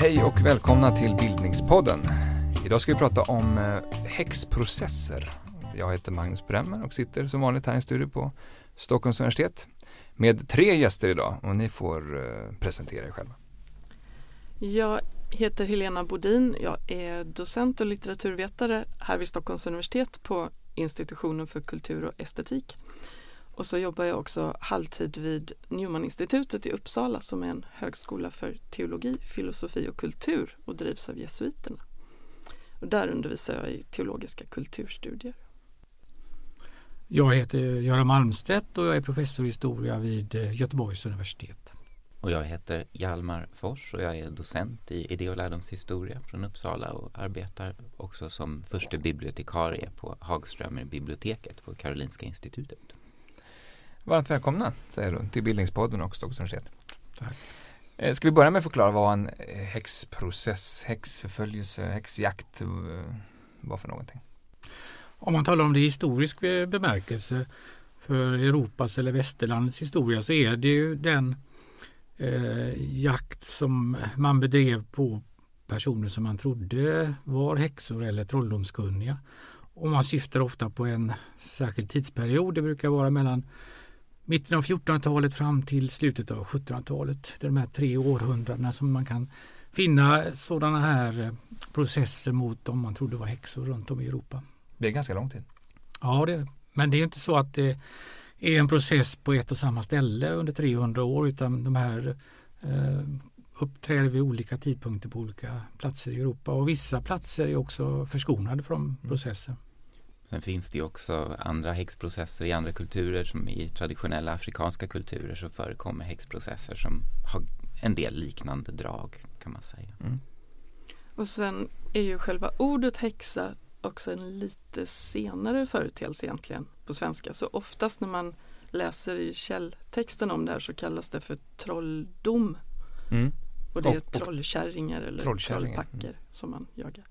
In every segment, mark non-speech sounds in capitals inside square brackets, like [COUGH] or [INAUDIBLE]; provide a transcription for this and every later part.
Hej och välkomna till Bildningspodden. Idag ska vi prata om eh, häxprocesser. Jag heter Magnus Bremmer och sitter som vanligt här i en studio på Stockholms universitet med tre gäster idag och ni får eh, presentera er själva. Jag heter Helena Bodin. Jag är docent och litteraturvetare här vid Stockholms universitet på institutionen för kultur och estetik. Och så jobbar jag också halvtid vid Newman-institutet i Uppsala som är en högskola för teologi, filosofi och kultur och drivs av jesuiterna. Och där undervisar jag i teologiska kulturstudier. Jag heter Göran Malmstedt och jag är professor i historia vid eh, Göteborgs universitet. Och jag heter Hjalmar Fors och jag är docent i idé och lärdomshistoria från Uppsala och arbetar också som förste bibliotekarie på Hagströmer biblioteket på Karolinska institutet. Varmt välkomna säger du till Bildningspodden och Stockholms universitet. Tack. Eh, Ska vi börja med att förklara vad en eh, häxprocess, häxförföljelse, häxjakt eh, var för någonting? Om man talar om det i historisk bemärkelse för Europas eller västerlandets historia så är det ju den eh, jakt som man bedrev på personer som man trodde var häxor eller trolldomskunniga. Och man syftar ofta på en särskild tidsperiod. Det brukar vara mellan mitten av 1400-talet fram till slutet av 1700-talet. Det är de här tre århundradena som man kan finna sådana här eh, processer mot dem man trodde var häxor runt om i Europa. Det är ganska lång tid. Ja, det är. Men det är inte så att det är en process på ett och samma ställe under 300 år utan de här eh, uppträder vid olika tidpunkter på olika platser i Europa och vissa platser är också förskonade från processer. Sen finns det också andra häxprocesser i andra kulturer som i traditionella afrikanska kulturer så förekommer häxprocesser som har en del liknande drag kan man säga. Och sen är ju själva ordet häxa också en lite senare företeelse egentligen på svenska. Så oftast när man läser i källtexten om det här så kallas det för trolldom. Mm. Och det är Och- trollkärringar eller Trollkärringar, trollpacker mm. som man jagar.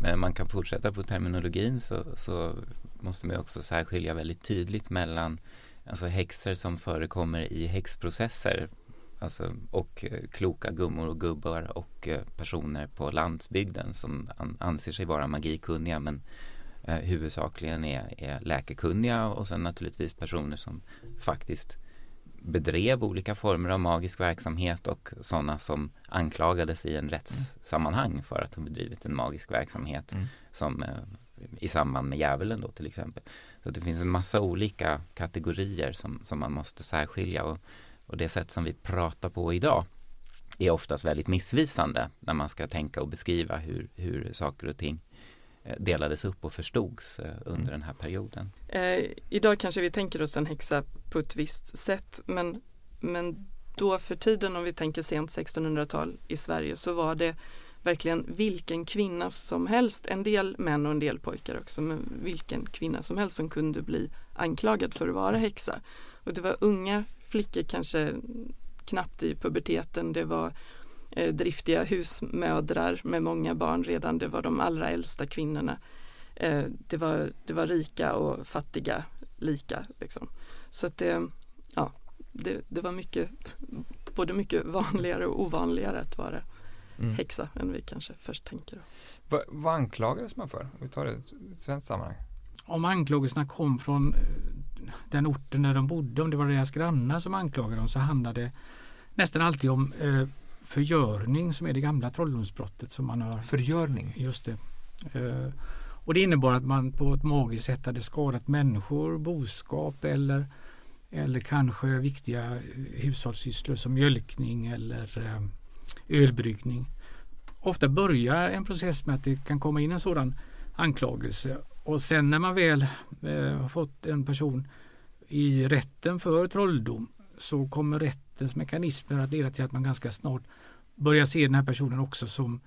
Men man kan fortsätta på terminologin så, så måste man också särskilja väldigt tydligt mellan alltså häxor som förekommer i häxprocesser alltså, och eh, kloka gummor och gubbar och eh, personer på landsbygden som an, anser sig vara magikunniga men eh, huvudsakligen är, är läkekunniga och sen naturligtvis personer som faktiskt bedrev olika former av magisk verksamhet och sådana som anklagades i en rättssammanhang för att ha bedrivit en magisk verksamhet Mm. som eh, i samband med djävulen då till exempel. Så det finns en massa olika kategorier som, som man måste särskilja och, och det sätt som vi pratar på idag är oftast väldigt missvisande när man ska tänka och beskriva hur, hur saker och ting eh, delades upp och förstods eh, under den här perioden. Eh, idag kanske vi tänker oss en häxa på ett visst sätt men, men då för tiden om vi tänker sent 1600-tal i Sverige så var det verkligen vilken kvinna som helst, en del män och en del pojkar också, men vilken kvinna som helst som kunde bli anklagad för att vara häxa. Och det var unga flickor kanske knappt i puberteten, det var eh, driftiga husmödrar med många barn redan, det var de allra äldsta kvinnorna. Eh, det, var, det var rika och fattiga lika. Liksom. Så att det, ja, det, det var mycket, både mycket vanligare och ovanligare att vara Mm. häxa än vi kanske först tänker. Va, vad anklagades man för? Om vi tar det i ett svenskt sammanhang. Om anklagelserna kom från den orten där de bodde, om det var deras grannar som anklagade dem så handlade det nästan alltid om eh, förgörning som är det gamla trolldomsbrottet som man har Förgörning. Just det. Eh, och det innebar att man på ett magiskt sätt hade skadat människor, boskap eller, eller kanske viktiga eh, hushållssysslor som mjölkning eller eh, ölbryggning. Ofta börjar en process med att det kan komma in en sådan anklagelse och sen när man väl eh, har fått en person i rätten för trolldom så kommer rättens mekanismer att leda till att man ganska snart börjar se den här personen också som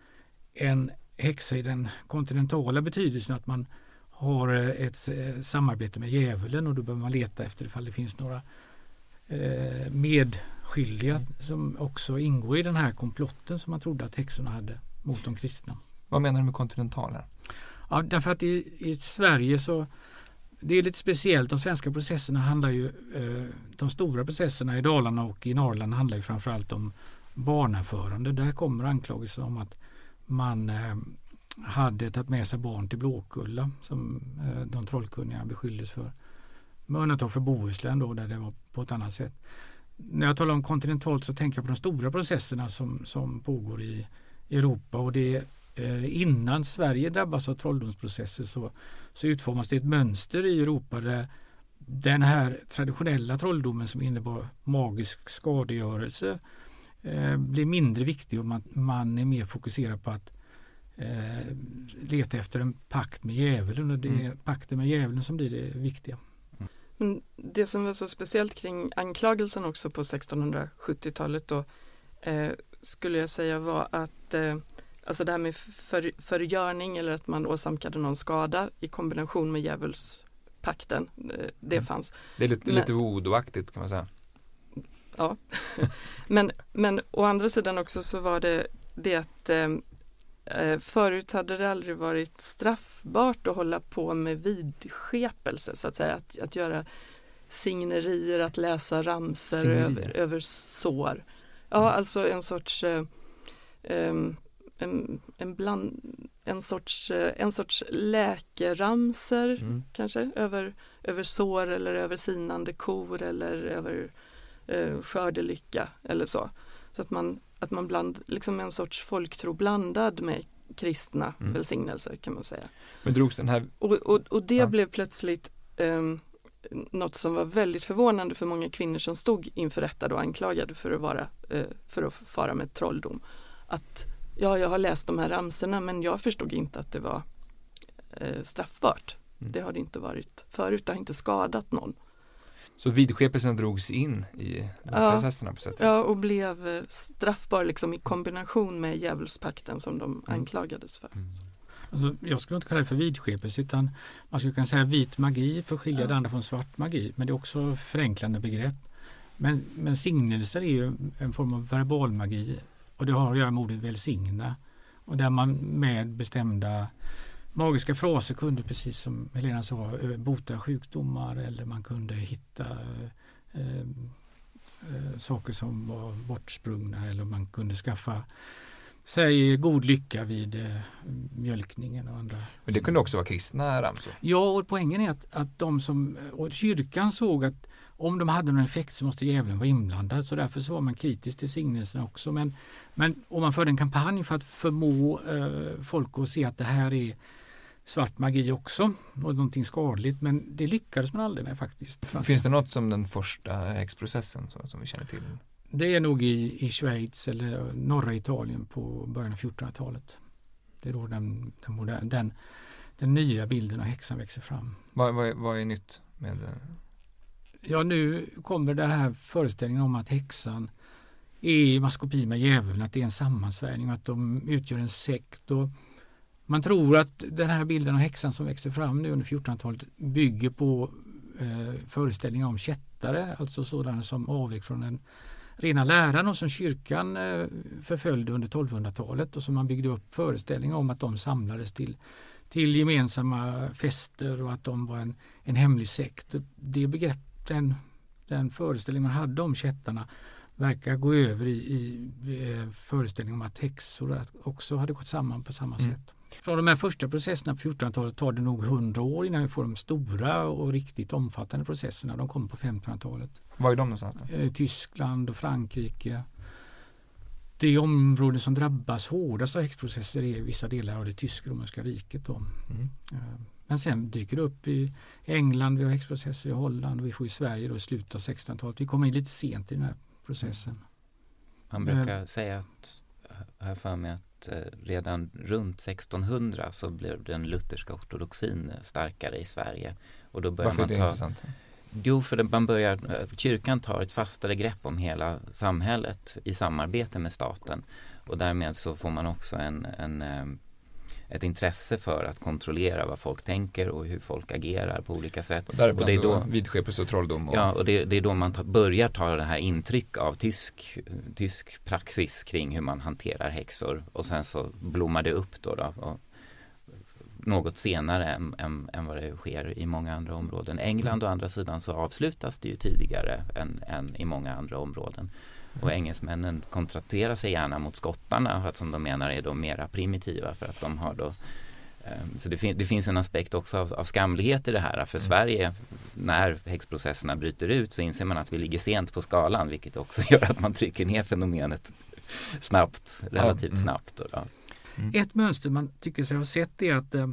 en häxa i den kontinentala betydelsen att man har eh, ett eh, samarbete med djävulen och då behöver man leta efter ifall det finns några eh, medskyldiga som också ingår i den här komplotten som man trodde att häxorna hade mot de kristna. Vad menar du med kontinental här? Ja, därför att i, i Sverige så det är lite speciellt. De svenska processerna handlar ju, eh, de stora processerna i Dalarna och i Norrland handlar ju framförallt om barnaförande. Där kommer anklagelser om att man eh, hade tagit med sig barn till Blåkulla som eh, de trollkunniga beskylldes för. Med undantag för Bohuslän då där det var på ett annat sätt. När jag talar om kontinentalt så tänker jag på de stora processerna som, som pågår i Europa och det eh, innan Sverige drabbas av trolldomsprocesser så, så utformas det ett mönster i Europa där den här traditionella trolldomen som innebar magisk skadegörelse eh, blir mindre viktig och man, man är mer fokuserad på att eh, leta efter en pakt med djävulen och det är mm. pakten med djävulen som blir det viktiga. Men det som var så speciellt kring anklagelsen också på 1670-talet då eh, skulle jag säga var att eh, alltså det här med för, förgörning eller att man åsamkade någon skada i kombination med djävulspakten, eh, det mm. fanns. Det är lite, lite voodooaktigt kan man säga. Ja, [LAUGHS] men, men å andra sidan också så var det det att eh, Eh, förut hade det aldrig varit straffbart att hålla på med vidskepelse så att säga, att, att göra signerier, att läsa ramser över, över sår. Ja, mm. alltså en sorts eh, en, en, bland, en, sorts, eh, en sorts läkeramser mm. kanske över, över sår eller över sinande kor eller över eh, skördelycka eller så. Så att man att man bland, liksom en sorts folktro blandad med kristna mm. välsignelser kan man säga. Men drogs den här... Och, och, och det ja. blev plötsligt um, något som var väldigt förvånande för många kvinnor som stod inför rätta och anklagade för att vara, uh, för att fara med trolldom. Att ja, jag har läst de här ramserna men jag förstod inte att det var uh, straffbart. Mm. Det har det inte varit förut, det har inte skadat någon. Så vidskepelsen drogs in i ja, processerna på sätt och? Ja, och blev eh, straffbar liksom i kombination med djävulspakten som de mm. anklagades för. Mm. Alltså, jag skulle inte kalla det för vidskepelse utan man skulle kunna säga vit magi för att skilja ja. det andra från svart magi. Men det är också förenklande begrepp. Men, men signelser är ju en form av verbal magi och det har att göra med ordet välsigna. Och där man med bestämda magiska fraser kunde, precis som Helena sa, bota sjukdomar eller man kunde hitta eh, eh, saker som var bortsprungna eller man kunde skaffa sig god lycka vid eh, mjölkningen och andra. Men det kunde också vara kristna ramsor? Ja, och poängen är att, att de som, och kyrkan såg att om de hade någon effekt så måste djävulen vara inblandad så därför så var man kritisk till signelserna också. Men, men om man förde en kampanj för att förmå eh, folk att se att det här är svart magi också och någonting skadligt men det lyckades man aldrig med faktiskt. Finns det något som den första häxprocessen som, som vi känner till? Det är nog i, i Schweiz eller norra Italien på början av 1400-talet. Det är då den, den, den, den nya bilden av häxan växer fram. Vad, vad, vad är nytt med det? Ja, nu kommer den här föreställningen om att häxan är i maskopi med djävulen, att det är en sammansvärjning och att de utgör en sekt. Och man tror att den här bilden av häxan som växer fram nu under 1400-talet bygger på eh, föreställningar om kättare, alltså sådana som avvek från den rena läran och som kyrkan eh, förföljde under 1200-talet och som man byggde upp föreställningar om att de samlades till, till gemensamma fester och att de var en, en hemlig sekt. Det begrepp, den, den föreställning man hade om kättarna verkar gå över i, i eh, föreställningen om att häxor också hade gått samman på samma mm. sätt. Från de här första processerna på 1400-talet tar det nog 100 år innan vi får de stora och riktigt omfattande processerna. De kommer på 1500-talet. Var är de någonstans? Eh, Tyskland och Frankrike. Det område som drabbas hårdast av häxprocesser är vissa delar av det tysk-romerska riket. Då. Mm. Eh, men sen dyker det upp i England, vi har häxprocesser i Holland och vi får i Sverige då i slutet av 1600-talet. Vi kommer in lite sent i den här processen. Man brukar äh, säga att, jag för mig, att Eh, redan runt 1600 så blev den lutherska ortodoxin starkare i Sverige. Och då börjar Varför man är det ta, intressant? Jo, för man börjar, eh, kyrkan tar ett fastare grepp om hela samhället i samarbete med staten. Och därmed så får man också en, en eh, ett intresse för att kontrollera vad folk tänker och hur folk agerar på olika sätt. Och och det är då, vidskepelse och trolldom. Och... Ja, och det, det, är då man ta, börjar ta det här intryck av tysk, tysk praxis kring hur man hanterar häxor och sen så blommar det upp då. då och något senare än, än, än, vad det sker i många andra områden. England å andra sidan så avslutas det ju tidigare än, än i många andra områden. Och engelsmännen kontrasterar sig gärna mot skottarna som de menar är de mera primitiva för att de har då Ehm, så det, fin det, finns en aspekt också av, av, skamlighet i det här. För mm. Sverige, när häxprocesserna bryter ut så inser man att vi ligger sent på skalan vilket också [LAUGHS] gör att man trycker ner fenomenet snabbt, relativt mm. snabbt. Då, mm. Ett mönster man tycker sig ha sett är att eh,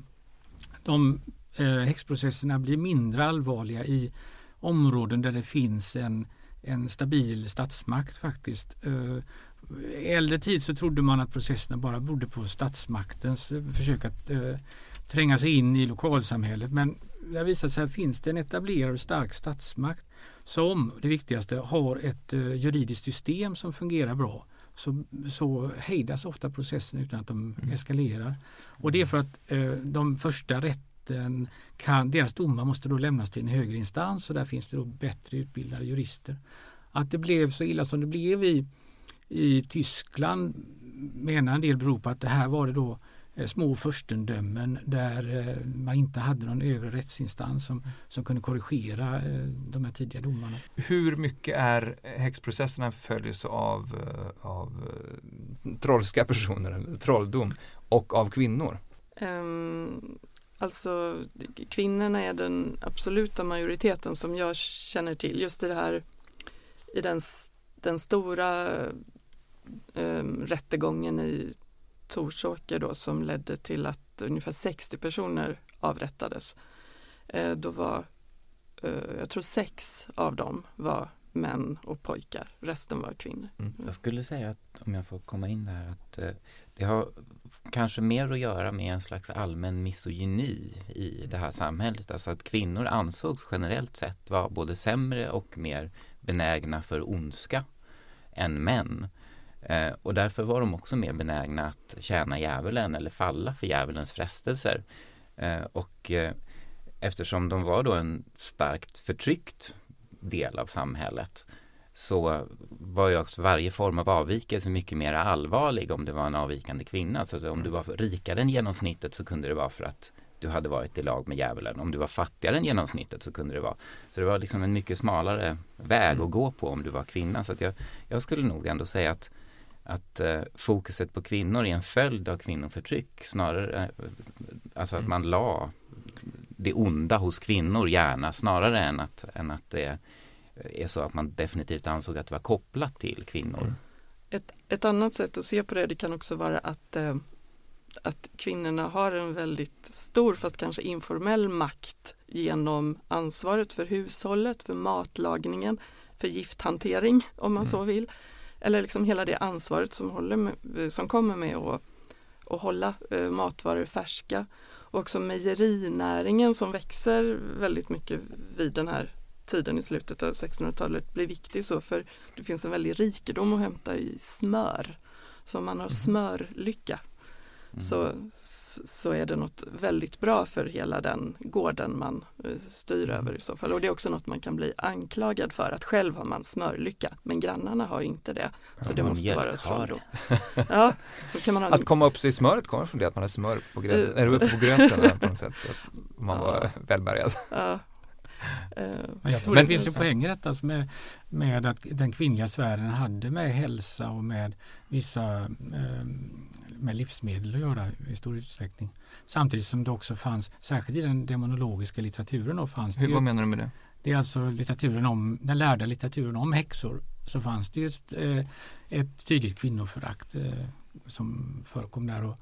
de eh, häxprocesserna blir mindre allvarliga i områden där det finns en, en stabil statsmakt faktiskt. Eh, äldre tid så trodde man att processerna bara berodde på statsmaktens försök att eh, tränga sig in i lokalsamhället. Men det har visat sig att finns det en etablerad och stark statsmakt som, det viktigaste, har ett eh, juridiskt system som fungerar bra så, så hejdas ofta processen utan att de mm. eskalerar. Och det är för att eh, de första rätten kan, deras domar måste då lämnas till en högre instans och där finns det då bättre utbildade jurister. Att det blev så illa som det blev i i Tyskland menar en del beror på att det här var det då eh, små furstendömen där eh, man inte hade någon övre rättsinstans som, som kunde korrigera eh, de här tidiga domarna. Hur mycket är häxprocesserna följs av, av trollska personer, eller trolldom, och av kvinnor? Um, alltså kvinnorna är den absoluta majoriteten som jag känner till. Just i det här i den, den stora eh, rättegången i Torsåker då som ledde till att ungefär 60 personer avrättades. Eh, då var, eh, jag tror sex av dem var män och pojkar, resten var kvinnor. Mm. Jag skulle säga att, om jag får komma in där, att eh, det har kanske mer att göra med en slags allmän misogyni i det här samhället. Alltså att kvinnor ansågs generellt sett vara både sämre och mer benägna för ondska än män. Eh, och därför var de också mer benägna att tjäna djävulen eller falla för djävulens frestelser. Eh, och eh, eftersom de var då en starkt förtryckt del av samhället så var ju också varje form av avvikelse mycket mer allvarlig om det var en avvikande kvinna. Så om du var rikare än genomsnittet så kunde det vara för att du hade varit i lag med djävulen. Om du var fattigare än genomsnittet så kunde det vara. Så det var liksom en mycket smalare väg mm. att gå på om du var kvinna. Så att jag, jag skulle nog ändå säga att att eh, fokuset på kvinnor är en följd av kvinnoförtryck snarare, eh, alltså att mm. man la det onda hos kvinnor gärna snarare än att, än att det är så att man definitivt ansåg att det var kopplat till kvinnor. Mm. Ett, ett annat sätt att se på det, det kan också vara att, eh, att kvinnorna har en väldigt stor, fast kanske informell makt genom ansvaret för hushållet, för matlagningen, för gifthantering om man mm. så vill eller liksom hela det ansvaret som, håller med, som kommer med att, att hålla eh, matvaror färska. Och också mejerinäringen som växer väldigt mycket vid den här tiden i slutet av 1600-talet blir viktig så för det finns en väldig rikedom att hämta i smör. Så om man har mhm. smörlycka Mm. så, så är det något väldigt bra för hela den gården man eh, styr mm. över i så fall. Och det är också något man kan bli anklagad för att själv har man smörlycka men grannarna har inte det. Så det måste vara trolldom. [LAUGHS] ja, så kan man ha... Att komma upp sig i smöret kommer från det att man har smör på, gröt, uh. uppe på gröten på något sätt. Att man var välbärgad. Ja. Men jag tror men, det finns en poäng i detta med, med att den kvinnliga sfären hade med hälsa och med vissa eh, med livsmedel att göra i stor utsträckning. Samtidigt som det också fanns, särskilt i den demonologiska litteraturen då fanns Hur, det Vad menar du med det? Det är alltså litteraturen om, den lärda litteraturen om häxor så fanns det just eh, ett tydligt kvinnoförakt eh, som förekom där. Och,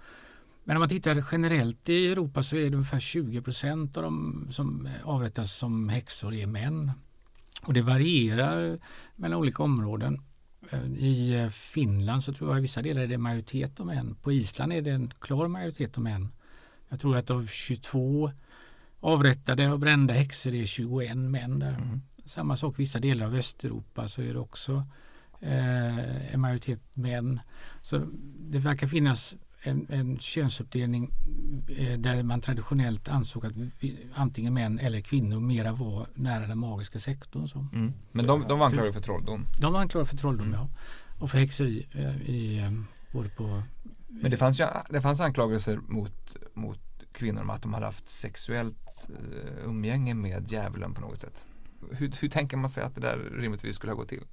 men om man tittar generellt i Europa så är det ungefär 20 procent av de som avrättas som häxor är män. Och det varierar mellan olika områden. Eh, I eh, Finland så tror jag i vissa delar är det majoritet av män. På Island är det en klar majoritet av män. Jag tror att av 22 avrättade och brända häxor är 21 män där. Mm. Samma sak i vissa delar av Östeuropa så är det också eh, en majoritet män. Så det verkar finnas en, en könsuppdelning eh, där man traditionellt ansåg att vi, antingen män eller kvinnor mera var nära den magiska sektorn. Så. Mm. Men de, de var anklagade för trolldom? De var anklagade för trolldom, mm. ja. Och för häxeri eh, i, eh, både på Men det fanns ju det fanns anklagelser mot, mot kvinnor om att de hade haft sexuellt eh, umgänge med djävulen på något sätt. Hur, hur tänker man sig att det där rimligtvis skulle ha gått till?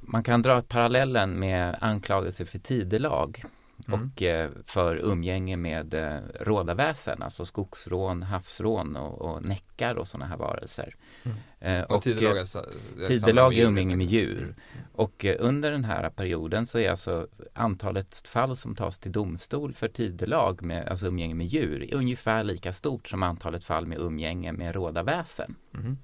Man kan dra parallellen med anklagelse för tidelag Mm. och eh, för umgänge med eh, rådarväsen, alltså skogsrån, havsrån och, och näckar och sådana här varelser. Mm. Eh, Och, tidelag eh, är, sa- är Tidelag samma är umgänge med djur. djur. Och eh, under den här perioden så är alltså antalet fall som tas till domstol för tidelag med alltså umgänge med djur ungefär lika stort som antalet fall med umgänge med rådarväsen. Mhm.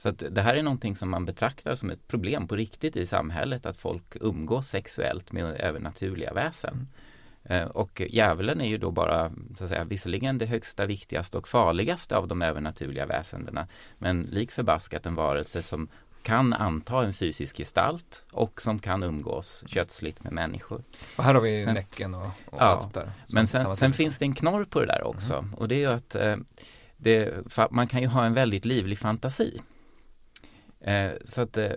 Så att det här är någonting som man betraktar som ett problem på riktigt i samhället att folk umgås sexuellt med övernaturliga väsen. Eh, Och djävulen är ju då bara, så att säga, visserligen det högsta, viktigaste och farligaste av de övernaturliga väsendena. Men lik förbaskat en varelse som kan anta en fysisk gestalt och som kan umgås kötsligt med människor. Och här har vi Sen- Näcken och, och Ja, allt där. Men sen, sen finns det en knorr på det där också och det är ju att eh, det, man kan ju ha en väldigt livlig fantasi. Eh, så att eh,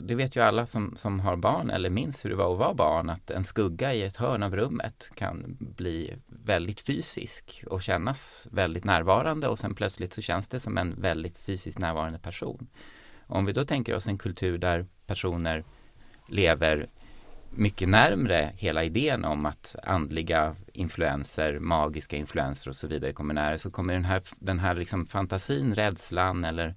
det vet ju alla som, som har barn eller minns hur det var att vara barn att en skugga i ett hörn av rummet kan bli väldigt fysisk och kännas väldigt närvarande och sen plötsligt så känns det som en väldigt fysiskt närvarande person. Om vi då tänker oss en kultur där personer lever mycket närmre hela idén om att andliga influenser, magiska influenser och så vidare kommer nära så kommer den här, den här liksom fantasin, rädslan eller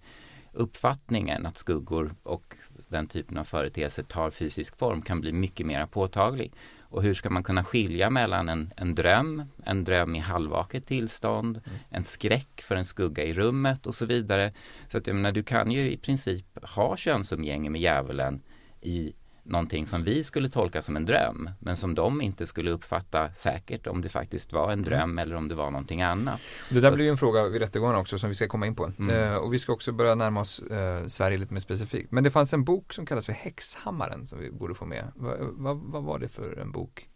uppfattningen att skuggor och den typen av företeelser tar fysisk form kan bli mycket mer påtaglig. Och hur ska man kunna skilja mellan en, en dröm, en dröm i halvvaket tillstånd, en skräck för en skugga i rummet och så vidare. Så att jag menar, du kan ju i princip ha könsumgänge med djävulen i någonting som vi skulle tolka som en dröm men som de inte skulle uppfatta säkert om det faktiskt var en dröm eller om det var någonting annat. Det där Så blir ju en fråga vid rättegången också som vi ska komma in på. Mm. Eh, och vi ska också börja närma oss eh, Sverige lite mer specifikt. Men det fanns en bok som kallas för Häxhammaren som vi borde få med. Va, va, vad var det för en bok?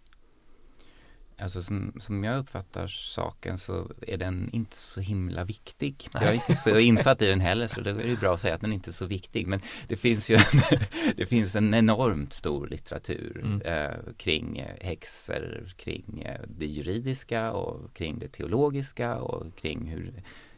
Alltså som, som jag uppfattar saken så är den inte så himla viktig. Jag är inte så [LAUGHS] insatt i den heller så det är ju bra att säga att den inte är så viktig. Men det finns ju en, [LAUGHS] det finns en enormt stor litteratur Mm. eh, kring eh, häxor, kring eh, det juridiska och kring det teologiska och kring hur,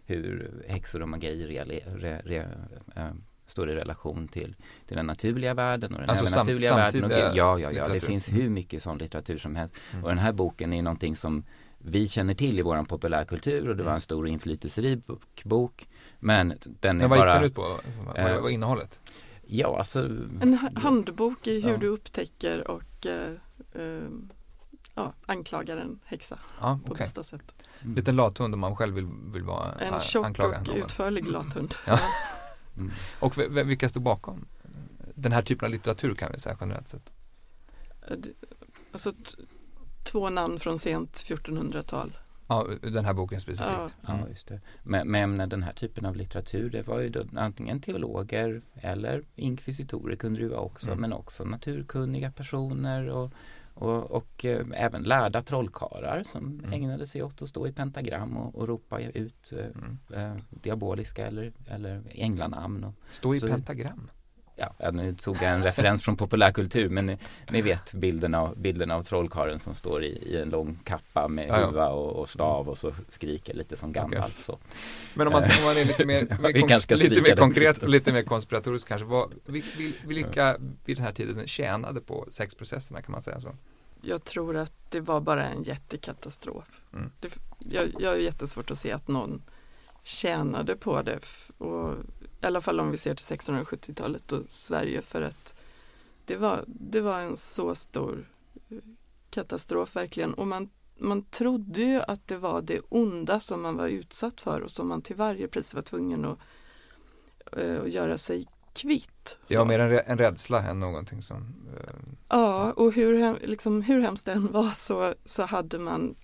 hur häxor och magi re, re, re, eh, står i relation till, till den naturliga världen och den Alltså sam- övernaturliga världen. Och, ja, ja, ja, det finns Mm. hur mycket sån litteratur som helst. Mm. Och den här boken är någonting som vi känner till i våran populärkultur och det var Mm. en stor och inflytelserik bok-. Men den är Men vad gick bara, den ut på? Vad, Eh, vad var innehållet? ja alltså, En ha- handbok i hur Ja. du upptäcker och eh, eh, ja, anklagar en häxa Ja, på okej. bästa sätt. mm, Liten lathund om man själv vill, vill vara En tjock och utförlig lathund. Ja. Mm. Och vilka stod bakom den här typen av litteratur kan vi säga generellt sett? Eh, Alltså två namn från sent 1400-tal. Ja, den här boken specifikt. Ja. Ja, Mm. just det. Men, men den här typen av litteratur, det var ju då antingen teologer eller inkvisitorer kunde det vara också, Mm. men också naturkunniga personer och, och, och eh, även lärda trollkarlar som Mm. ägnade sig åt att stå i pentagram och, och ropa ut eh, Mm. eh, diaboliska eller, eller änglanamn. Och, Stå i Så- pentagram. Ja, nu tog jag en referens från populärkultur men ni, ni vet bilden av, bilden av trollkarlen som står i, i en lång kappa med Ja, huva och, och stav och så skriker lite som Gandalf. Okej. Så. Men om man, om man är lite mer, [LAUGHS] mer, Vi kon- lite mer konkret och lite mer konspiratorisk kanske. Vad, vil, vil, vilka vid den här tiden tjänade på sexprocesserna kan man säga så? Jag tror att det var bara en jättekatastrof. Mm. Det, jag, jag har jättesvårt att se att någon tjänade på det. Och, I alla fall om vi ser till 1670-talet och Sverige för att det var, det var en så stor eh, katastrof verkligen. Och man, man trodde ju att det var det onda som man var utsatt för och som man till varje pris var tvungen att, eh, att göra sig kvitt. Så. mer en, rä- en rädsla än någonting som eh, Ja, och hur, liksom, hur hemskt det än var så, så hade man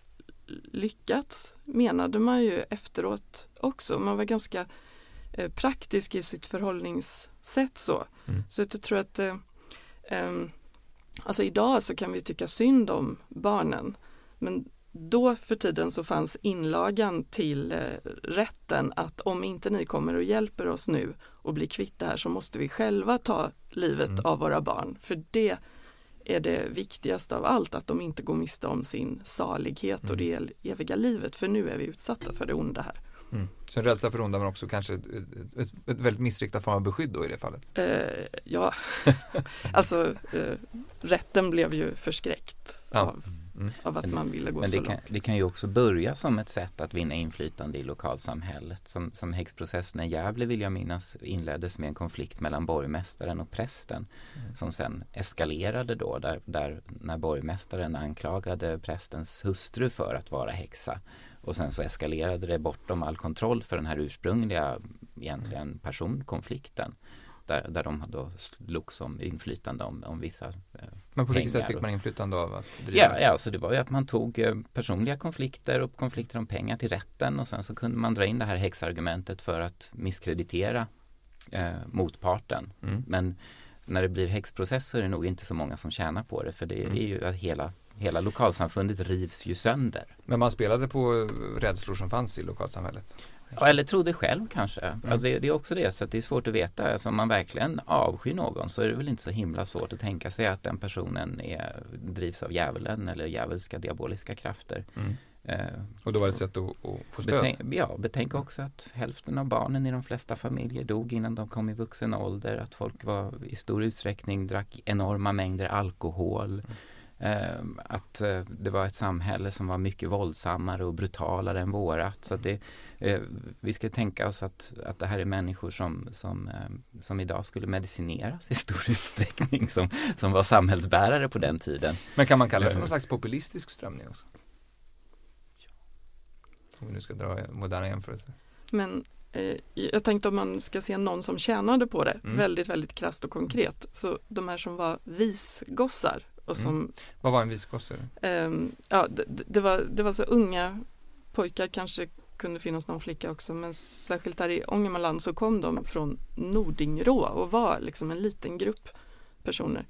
lyckats, menade man ju efteråt också. Man var ganska eh, praktisk i sitt förhållningssätt så. Mm. Så jag tror att eh, ehm, alltså idag så kan vi tycka synd om barnen. Men då för tiden så fanns inlagan till eh, rätten att om inte ni kommer och hjälper oss nu och blir kvitt det här så måste vi själva ta livet Mm. av våra barn. För det är det viktigaste av allt att de inte går miste om sin salighet och det eviga livet för nu är vi utsatta för det onda här. Mm. Så en rädsla för onda men också kanske ett, ett, ett väldigt missriktat form av beskydd då i det fallet? Eh, ja, [LAUGHS] alltså eh, rätten blev ju förskräckt ja. av, mm. av att men, man ville gå men så det kan, långt. Det kan ju också börja som ett sätt att vinna inflytande i lokalsamhället. Som, som häxprocessen i Gävle vill jag minnas inleddes med en konflikt mellan borgmästaren och prästen mm. som sen eskalerade då där, där när borgmästaren anklagade prästens hustru för att vara häxa och sen så eskalerade det bortom all kontroll för den här ursprungliga egentligen personkonflikten. Där, där de då slogs om inflytande om, om vissa eh, Men på vilket sätt fick man inflytande av att driva? Ja, ja alltså det var ju att man tog eh, personliga konflikter och konflikter om pengar till rätten och sen så kunde man dra in det här häxargumentet för att misskreditera eh, motparten. Mm. Men när det blir häxprocess så är det nog inte så många som tjänar på det för det mm. är ju hela hela lokalsamfundet rivs ju sönder. Men man spelade på rädslor som fanns i lokalsamhället? Ja, eller trodde själv kanske. Mm. Alltså det, det, är också det, så det är svårt att veta. Alltså om man verkligen avskyr någon så är det väl inte så himla svårt att tänka sig att den personen är, drivs av djävulen eller djävulska diaboliska krafter. Mm. Eh, och då var det ett sätt att, att få stöd? Betänk, ja, betänk också att hälften av barnen i de flesta familjer dog innan de kom i vuxen ålder. Att folk var i stor utsträckning drack enorma mängder alkohol. Mm. Ehm, att eh, det var ett samhälle som var mycket våldsammare och brutalare än vårat. Så det, eh, vi ska tänka oss att, att det här är människor som, som, eh, som idag skulle medicineras i stor [LAUGHS] utsträckning som, som var samhällsbärare på den tiden. Men kan man kalla det för någon slags populistisk strömning också? Om vi nu ska dra moderna jämförelser. Men eh, jag tänkte om man ska se någon som tjänade på det mm. väldigt, väldigt krasst och konkret. Så de här som var visgossar och som, mm. Vad var en visgosse? Um, ja, det, det, var, det var så unga pojkar, kanske kunde finnas någon flicka också, men särskilt där i Ångermanland så kom de från Nordingrå och var liksom en liten grupp personer.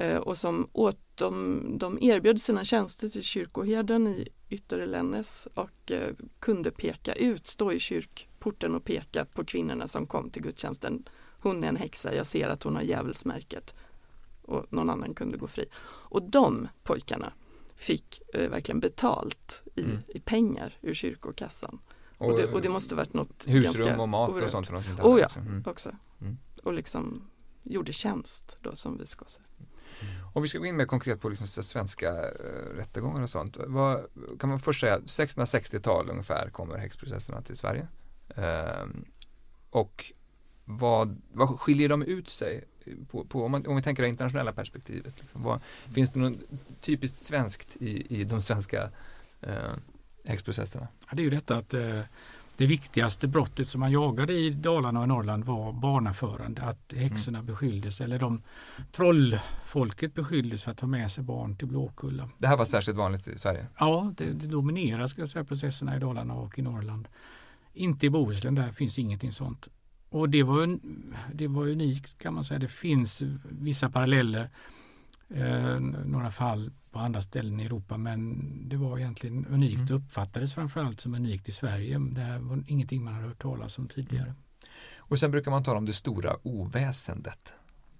Uh, och som åt, de, de erbjöd sina tjänster till kyrkoherden i Ytterlännäs och uh, kunde peka ut, stå i kyrkporten och peka på kvinnorna som kom till gudstjänsten. Hon är en häxa, jag ser att hon har djävulsmärket och någon annan kunde gå fri. Och de pojkarna fick eh, verkligen betalt i, mm. i pengar ur kyrkokassan. Och, och, det, och det måste varit något Husrum och mat och sånt för de som inte hade oh, ja, också. Mm. också. Mm. Och liksom gjorde tjänst då som visgosse. Om vi ska gå in mer konkret på liksom svenska äh, rättegångar och sånt. Vad, kan man först säga 1660-tal ungefär kommer häxprocesserna till Sverige. Ehm, och vad, vad skiljer de ut sig på, på, om, man, om vi tänker det internationella perspektivet. Liksom, vad, finns det något typiskt svenskt i, i de svenska eh, häxprocesserna? Ja, det är ju detta att eh, det viktigaste brottet som man jagade i Dalarna och Norrland var barnaförande. Att häxorna mm. beskylldes, eller de trollfolket beskylldes för att ta med sig barn till Blåkulla. Det här var särskilt vanligt i Sverige? Ja, det, det dominerar ska jag säga, processerna i Dalarna och i Norrland. Inte i Bohuslän, där finns ingenting sånt. Och det var, det var unikt kan man säga. Det finns vissa paralleller, eh, några fall på andra ställen i Europa men det var egentligen unikt mm. och uppfattades framförallt som unikt i Sverige. Det var ingenting man hade hört talas om tidigare. Och sen brukar man tala om det stora oväsendet.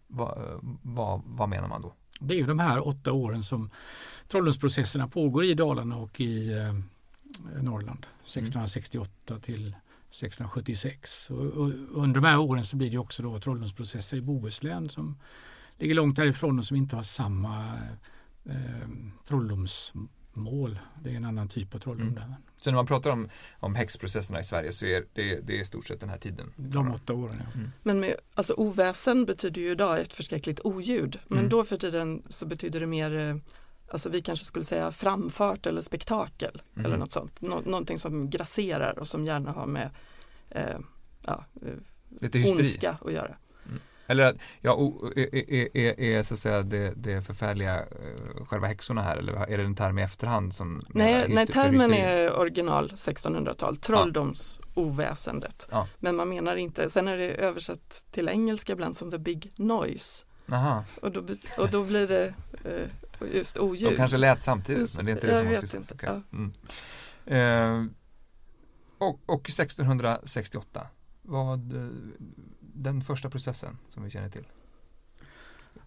Va, va, vad menar man då? Det är ju de här åtta åren som Trollhundsprocesserna pågår i Dalarna och i eh, Norrland. 1668 mm. till 1676. Och, och under de här åren så blir det också då Trollhundsprocesser i Bohuslän som ligger långt därifrån och som inte har samma eh, trolldomsmål. Det är en annan typ av trolldom. Mm. Så när man pratar om, om häxprocesserna i Sverige så är det, det är i stort sett den här tiden? De åtta åren, ja. Mm. Men med, alltså oväsen betyder ju idag ett förskräckligt oljud. Men mm. då för tiden så betyder det mer eh, alltså vi kanske skulle säga framfart eller spektakel mm. eller något sånt. Nå någonting som grasserar och som gärna har med eh, ja, eh, Lite ondska att göra. Mm. Eller att, ja, är, är, är, så att säga det, det förfärliga uh, själva häxorna här eller är det en term i efterhand som Nej, nej termen är original 1600-tal, trolldomsoväsendet. Ja. Men man menar inte, sen är det översatt till engelska ibland som the big noise. Aha. Och, då, och då blir det uh, just oljud. De kanske lät samtidigt men det är inte det som vet inte. Okay. Ja. Mm. Eh, och, och 1668 var den första processen som vi känner till?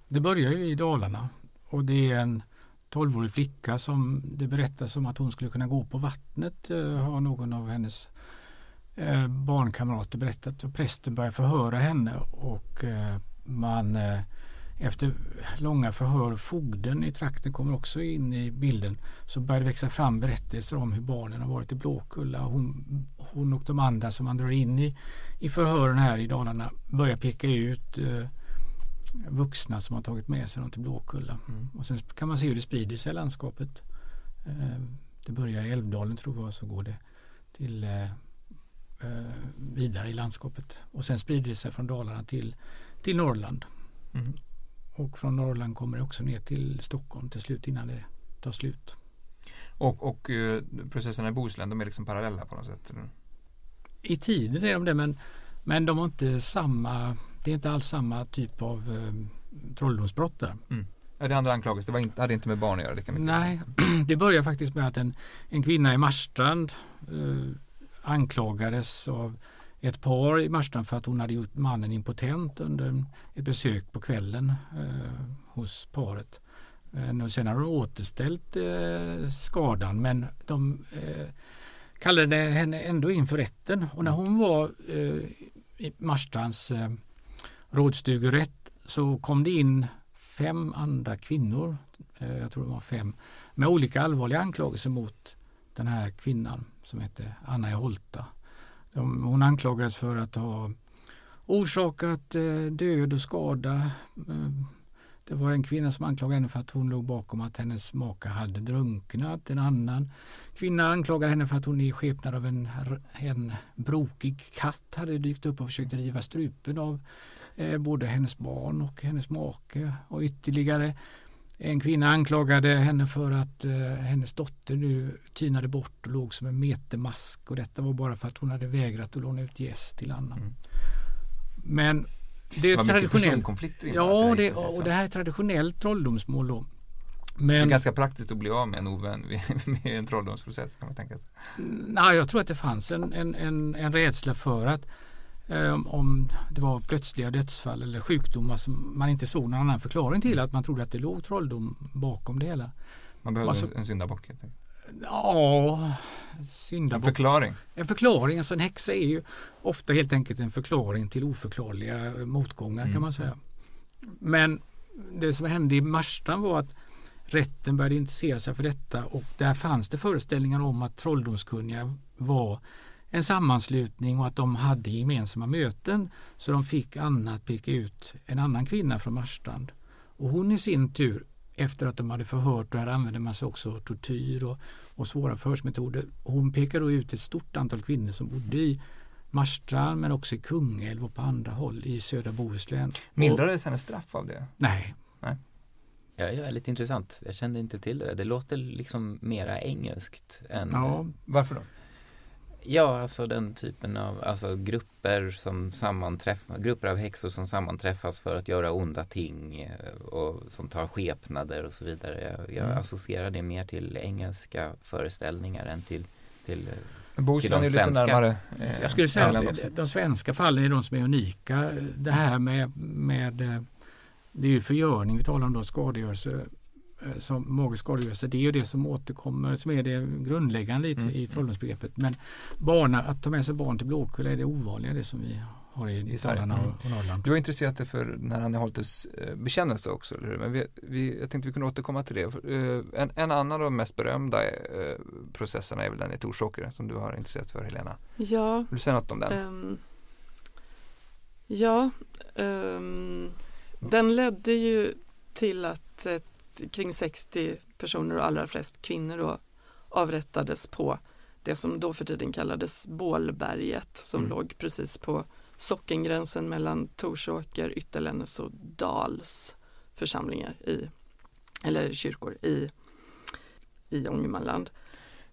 Det börjar ju i Dalarna och det är en 12-årig flicka som det berättas om att hon skulle kunna gå på vattnet eh, har någon av hennes eh, barnkamrater berättat och prästen börjar förhöra henne och eh, man eh, efter långa förhör, fogden i trakten kommer också in i bilden, så börjar det växa fram berättelser om hur barnen har varit i Blåkulla. Hon, hon och de andra som man drar in i, i förhören här i Dalarna börjar peka ut eh, vuxna som har tagit med sig dem till Blåkulla. Mm. Och sen kan man se hur det sprider sig i landskapet. Eh, det börjar i Älvdalen tror jag, så går det till eh, eh vidare i landskapet. Och sen sprider det sig från Dalarna till, till Norrland. Mm. Och från Norrland kommer det också ner till Stockholm till slut innan det tar slut. Och, och uh, processerna i Bohuslän, de är liksom parallella på något sätt? Eller? I tiden är de det men, men de har inte samma, det är inte alls samma typ av uh, trolldomsbrott där. Mm. Ja, det andra anklagelser, det var hade inte med barn att göra? [CLEARS THROAT] Det Nej, det börjar faktiskt med att en, en kvinna i Marstrand uh, anklagades av ett par i Marstrand för att hon hade gjort mannen impotent under ett besök på kvällen eh, hos paret. Eh, sen har de återställt eh, skadan men de eh, kallade henne ändå in för rätten och när hon var eh, i Marstrands eh, rådstugerätt så kom det in fem andra kvinnor, eh, jag tror det var fem, med olika allvarliga anklagelser mot den här kvinnan som hette Anna i Holta. De, hon anklagades för att ha orsakat eh, död och skada. Eh, det var en kvinna som anklagade henne för att hon låg bakom att hennes maka hade drunknat. En annan kvinna anklagade henne för att hon i skepnad av en, en brokig katt hade dykt upp och försökt riva strupen av eh, både hennes barn och hennes make. Och ytterligare en kvinna anklagade henne för att eh, hennes dotter nu tynade bort och låg som en metermask och detta var bara för att hon hade vägrat att låna ut gäst till Anna. Mm. Men det är det traditionellt. Ja, det, och det här är traditionellt trolldomsmål då. Men, det är ganska praktiskt att bli av med en ovän [LAUGHS] med en trolldomsprocess kan man tänka sig. Nej, jag tror att det fanns en, en, en, en rädsla för att om det var plötsliga dödsfall eller sjukdomar som man inte såg någon annan förklaring till. Att man trodde att det låg trolldom bakom det hela. Man behövde alltså, en syndabock? Ja, syndabock. En förklaring? En förklaring. Alltså en häxa är ju ofta helt enkelt en förklaring till oförklarliga motgångar mm. kan man säga. Men det som hände i Marstrand var att rätten började intressera sig för detta och där fanns det föreställningar om att trolldomskunniga var en sammanslutning och att de hade gemensamma möten. Så de fick Anna att peka ut en annan kvinna från Marstrand. Och hon i sin tur, efter att de hade förhört, och här använde man sig också av tortyr och, och svåra förhörsmetoder. Hon pekade då ut ett stort antal kvinnor som bodde i Marstrand men också i Kungälv och på andra håll i södra Bohuslän. Mildrades hennes straff av det? Nej. nej. Ja, det är väldigt intressant. Jag kände inte till det. Det låter liksom mera engelskt än... Ja, varför då? Ja, alltså den typen av alltså grupper som sammanträffar, grupper av häxor som sammanträffas för att göra onda ting eh, och som tar skepnader och så vidare. Jag, jag mm. associerar det mer till engelska föreställningar än till, till Bohuslän är lite närmare. Eh, jag skulle säga att de, svenska fallen är de som är unika. Det här med, med eh, det är ju förgörning vi talar om då, skadegörelse Eh, som magisk skadegörelse, det är ju det som återkommer som är det grundläggande i, mm. i trolldomsbegreppet. Men barna, att ta med sig barn till Blåkulla är det ovanliga det som vi har i, I Dalarna mm. och, Norrland. Du har intresserat dig för när han Holtes eh, bekännelse också, eller hur? Men vi, vi, jag tänkte vi kunde återkomma till det. Eh, en, en annan av de mest berömda eh, processerna är väl den i Torsåker som du har intresserat för Helena. Ja. Vill du säga något om den? Um, ja, um, den ledde ju till att ett kring 60 personer och allra flest kvinnor då avrättades på det som då för tiden kallades Bålberget som mm. låg precis på sockengränsen mellan Torsåker, Ytterlännes och Dals församlingar i, eller kyrkor i, i Ångermanland.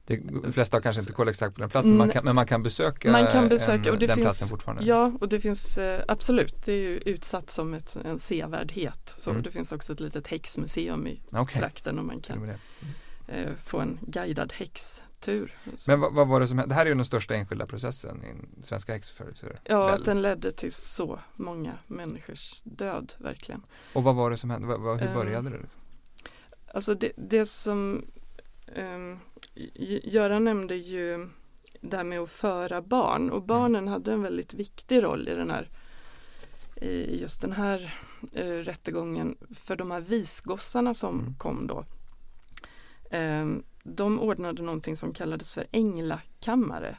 De flesta har kanske inte koll exakt på den platsen, man kan, men man kan besöka, man kan besöka en, och det den finns, platsen fortfarande. Ja, och det finns eh, absolut, det är ju utsatt som ett, en sevärdhet. Så mm. Det finns också ett litet häxmuseum i okay. trakten och man kan mm. få en guidad häxtur. Men vad, vad, var det som hände? Det här är ju den största enskilda processen i svenska häxförföljelser. Ja, att den ledde till så många människors död, verkligen. Och vad var det som hände? Hur eh, började det? Alltså det, det som um, Göran nämnde ju det här med att föra barn och barnen hade en väldigt viktig roll i den här i just den här eh, rättegången för de här visgossarna som mm. kom då. Eh, de ordnade någonting som kallades för änglakammare.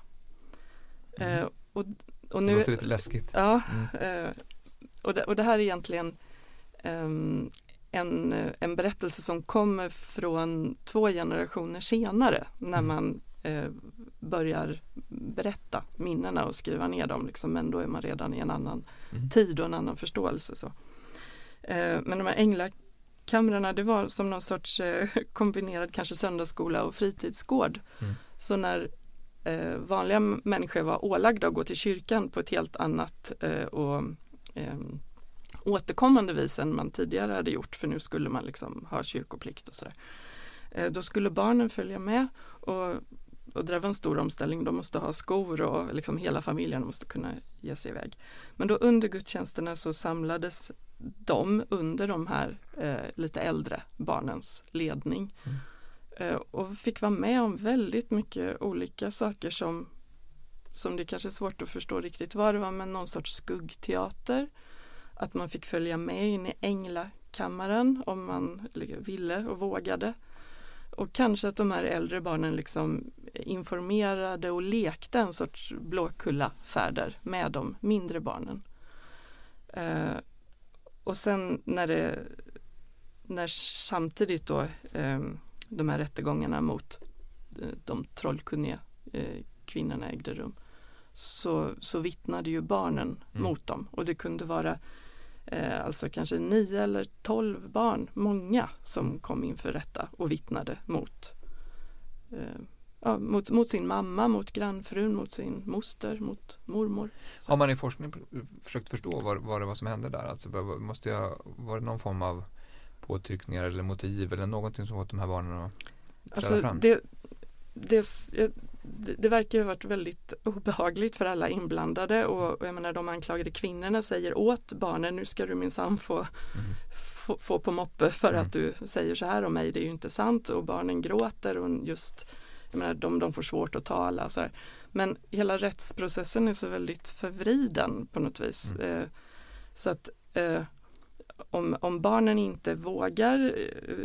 Mm. Eh, och, och nu, det låter lite läskigt. Ja, mm. eh, och, det, och det här är egentligen ehm, en, en berättelse som kommer från två generationer senare när mm. man eh, börjar berätta minnena och skriva ner dem. Liksom, men då är man redan i en annan mm. tid och en annan förståelse. Så. Eh, men de här änglakamrarna det var som någon sorts eh, [LAUGHS] kombinerad kanske söndagsskola och fritidsgård. Mm. Så när eh, vanliga människor var ålagda att gå till kyrkan på ett helt annat eh, och ehm, återkommande vis än man tidigare hade gjort för nu skulle man liksom ha kyrkoplikt och sådär. Eh, då skulle barnen följa med och och det var en stor omställning. De måste ha skor och liksom hela familjen måste kunna ge sig iväg. Men då under gudstjänsterna så samlades de under de här eh, lite äldre barnens ledning. Mm. Eh, och fick vara med om väldigt mycket olika saker som, som det kanske är svårt att förstå riktigt vad det var, men någon sorts skuggteater. Att man fick följa med in i änglakammaren om man ville och vågade. Och kanske att de här äldre barnen liksom informerade och lekte en sorts blåkullafärder med de mindre barnen. Eh, och sen när det när samtidigt då eh, de här rättegångarna mot eh, de trollkunniga eh, kvinnorna ägde rum så, så vittnade ju barnen mm. mot dem och det kunde vara eh, alltså kanske nio eller tolv barn, många som mm. kom inför rätta och vittnade mot, eh, ja, mot, mot, sin mamma, mot grannfrun, mot sin moster, mot mormor. Så. Har man i forskning försökt förstå vad, vad det var som hände där? Alltså, måste jag, var det någon form av påtryckningar eller motiv eller någonting som fått de här barnen att träda alltså, fram? Det, det, det, det verkar ha varit väldigt obehagligt för alla inblandade och, och jag menar de anklagade kvinnorna säger åt barnen nu ska du minsann få, mm. få, få, på moppe för mm. att du säger så här om mig, det är ju inte sant och barnen gråter och just jag menar, de, de får svårt att tala och så här. Men hela rättsprocessen är så väldigt förvriden på något vis. Mm. Eh, så att eh, om, om barnen inte vågar eh,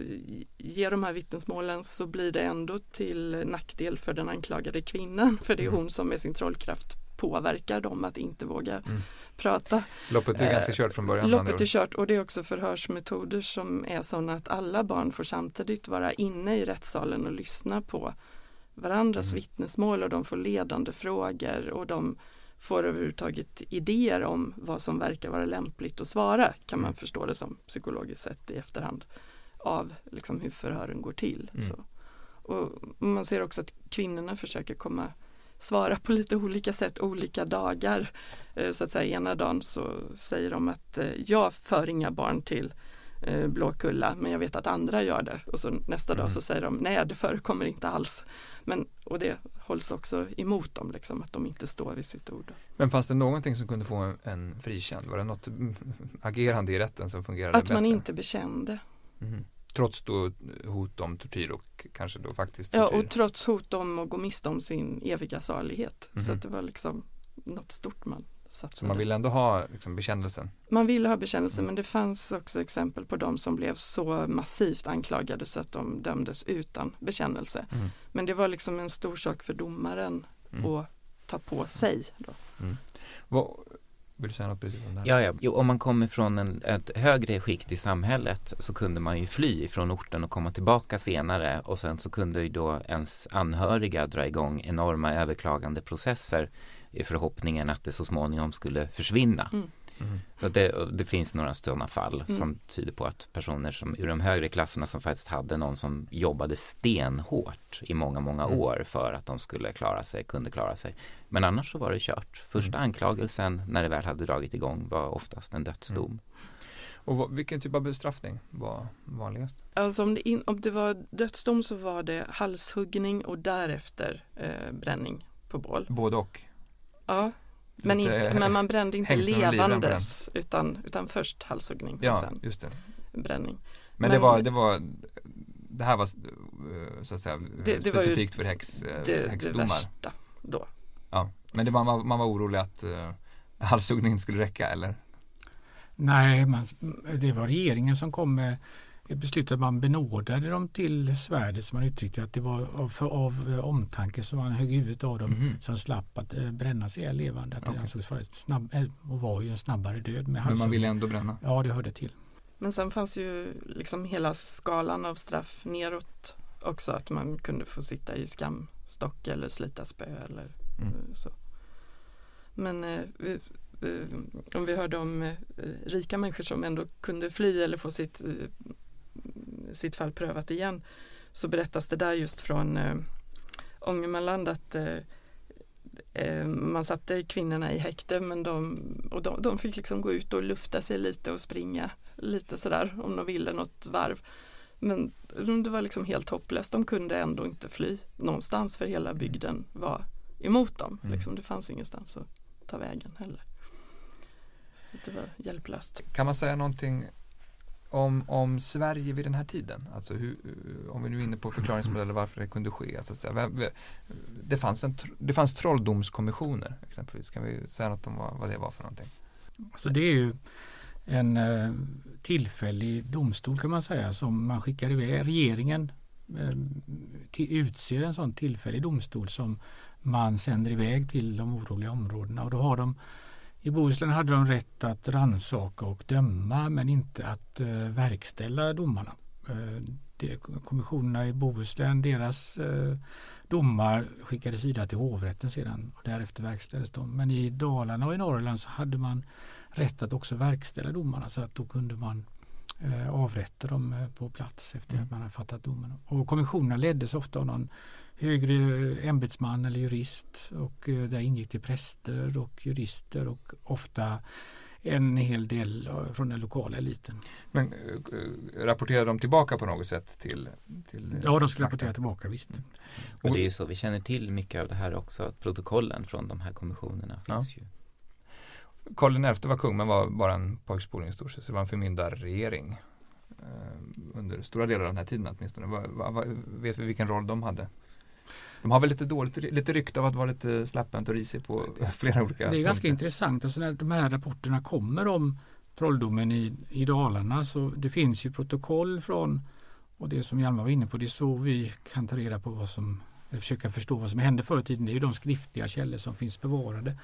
ge de här vittnesmålen så blir det ändå till nackdel för den anklagade kvinnan för det är mm. hon som med sin trollkraft påverkar dem att inte våga mm. prata. Loppet är ganska kört från början. Loppet är kört och det är också förhörsmetoder som är sådana att alla barn får samtidigt vara inne i rättssalen och lyssna på varandras mm. vittnesmål och de får ledande frågor och de får överhuvudtaget idéer om vad som verkar vara lämpligt att svara kan man mm. förstå det som psykologiskt sett i efterhand av liksom hur förhören går till. Mm. Så. Och man ser också att kvinnorna försöker komma svara på lite olika sätt olika dagar. Eh, så att säga ena dagen så säger de att eh, jag för inga barn till eh, Blåkulla men jag vet att andra gör det och så nästa mm. dag så säger de nej det förekommer inte alls. Men, och det hålls också emot dem liksom att de inte står vid sitt ord. Men fanns det någonting som kunde få en, en frikänd? Var det något [LAUGHS] agerande i rätten som fungerade Att bättre? man inte bekände. Mm. Trots då hot om tortyr och kanske då faktiskt tortyr? Ja och trots hot om att gå miste om sin eviga salighet. Mm. Så att det var liksom något stort man satsade. Så man ville ändå ha liksom, bekännelsen? Man ville ha bekännelsen mm. men det fanns också exempel på de som blev så massivt anklagade så att de dömdes utan bekännelse. Mm. Men det var liksom en stor sak för domaren mm. att ta på sig. Då. Mm. Vad, vill du säga något precis om det här? Ja, ja. Jo, om man kommer från en, ett högre skikt i samhället så kunde man ju fly från orten och komma tillbaka senare och sen så kunde ju då ens anhöriga dra igång enorma överklagande processer i förhoppningen att det så småningom skulle försvinna. Mm. Mm. Så det, det, finns några sådana fall mm. som tyder på att personer som ur de högre klasserna som faktiskt hade någon som jobbade stenhårt i många, många mm. år för att de skulle klara sig, kunde klara sig. Men annars så var det kört. Första mm. anklagelsen när det väl hade dragit igång var oftast en dödsdom. Mm. Och vad, vilken typ av bestraffning var vanligast? Alltså om det, in, om det var dödsdom så var det halshuggning och därefter eh, bränning på bål. Både och? Ja, men, inte, men man brände inte levandes utan, utan först halshuggning ja, och sen just det. bränning. Men, men, det, var, det var det här var eh, så att säga Det- det var ju specifikt för häx, eh, det, det häxdomar. värsta då. Ja. Men det var, man, man var orolig att uh, halshuggning inte skulle räcka eller? Nej, man, det var regeringen som kom med ett beslut att man benådade dem till svärdet som man uttryckte att det var av, för, av omtanke som man högg huvudet av dem Mhm. som slapp att eh, brännas ihjäl levande. Att Okej. det ansågs vara ett snabb, eh, och var ju en snabbare död med Men man ville ändå bränna? Ja, det hörde till. Men sen fanns ju liksom hela skalan av straff neråt också. Att man kunde få sitta i skamstock eller slita spö eller Mm. eh, så. Men eh, vi- eh, om vi hörde om rika människor som ändå kunde fly eller få sitt, sitt fall prövat igen så berättas det där just från eh, Ångermanland att eh, eh, man satte kvinnorna i häkte men de, och de, de fick liksom gå ut och lufta sig lite och springa lite sådär om de ville något varv. Men det var liksom helt hopplöst. De kunde ändå inte fly någonstans för hela bygden var emot dem. Mm. Liksom, det fanns ingenstans att ta vägen heller. Så det var hjälplöst. Kan man säga någonting om, om Sverige vid den här tiden? Alltså hur, eh, om vi nu är inne på förklaringsmodeller varför det kunde ske. Alltså, så det, fanns en, det fanns trolldomskommissioner exempelvis. Kan vi säga något om vad, vad det var för någonting? Alltså det är ju en eh, tillfällig domstol kan man säga som man skickar iväg. Regeringen eh, till, utser en sån tillfällig domstol som man sänder iväg till de oroliga områdena och då har de i Bohuslän hade de rätt att ransaka och döma men inte att eh, verkställa domarna. Eh, det, kommissionerna i Bohuslän, deras eh, domar skickades vidare till hovrätten sedan och därefter verkställdes de. Men i Dalarna och i Norrland så hade man rätt att också verkställa domarna så att då kunde man eh, avrätta dem eh, på plats efter Mm. att man hade fattat domen. Och kommissionerna leddes ofta av någon högre ämbetsman eller jurist och eh, där ingick det präster och jurister och ofta en hel del eh, från den lokala eliten. Men eh, rapporterade de tillbaka på något sätt till, till Ja, de skulle rapportera tillbaka visst. Och det är ju så vi känner till mycket av det här också, att protokollen från de här kommissionerna Ja. finns ju. Karl XI var kung men var bara en pojkspoling i stort sett. Så det var en förmyndarregering eh, under stora delar av den här tiden åtminstone. Va, va, vet vi vilken roll de hade? De har väl lite dåligt, lite rykte av att vara lite släpphänt och risig på [LAUGHS] flera olika Det är ganska punkter. intressant. Alltså när de här rapporterna kommer om trolldomen i, i Dalarna så det finns ju protokoll från och det som Hjalmar var inne på det är så vi kan ta reda på vad som eller försöka förstå vad som hände förr i tiden. Det är ju de skriftliga källor som finns bevarade.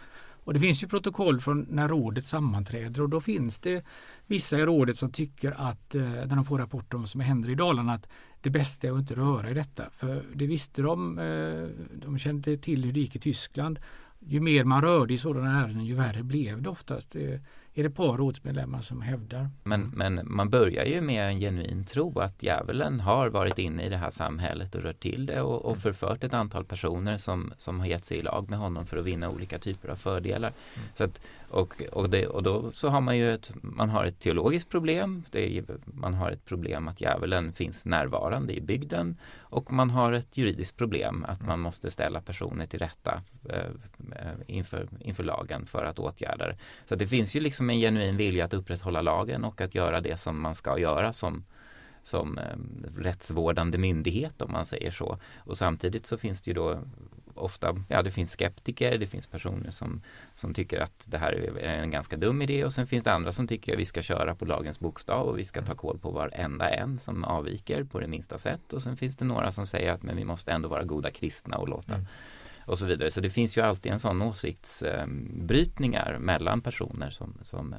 Och det finns ju protokoll från när rådet sammanträder och då finns det vissa i rådet som tycker att eh, när de får rapporter om vad som händer i Dalarna att det bästa är att inte röra i detta. För det visste de, eh, de kände till hur det gick i Tyskland. Ju mer man rörde i sådana ärenden ju värre blev det oftast. Eh, är det par rådsmedlemmar som hävdar. Men, Mm. men man börjar ju med en genuin tro att djävulen har varit inne i det här samhället och rört till det och, och Mm. förfört ett antal personer som, som har gett sig i lag med honom för att vinna olika typer av fördelar. Mm. Så att, och, och, det, och då så har man ju ett, man har ett teologiskt problem, det är, man har ett problem att djävulen finns närvarande i bygden och man har ett juridiskt problem att man måste ställa personer till rätta eh, eh, inför, inför lagen för att åtgärda det. Så det finns ju liksom en genuin vilja att upprätthålla lagen och att göra det som man ska göra som, som eh, rättsvårdande myndighet om man säger så. Och samtidigt så finns det ju då ofta, ja det finns skeptiker, det finns personer som, som tycker att det här är en ganska dum idé och sen finns det andra som tycker att vi ska köra på lagens bokstav och vi ska ta koll på varenda en som avviker på det minsta sätt och sen finns det några som säger att men vi måste ändå vara goda kristna och låta Mm. och så vidare. Så det finns ju alltid en sån åsiktsbrytningar mellan personer som, som eh,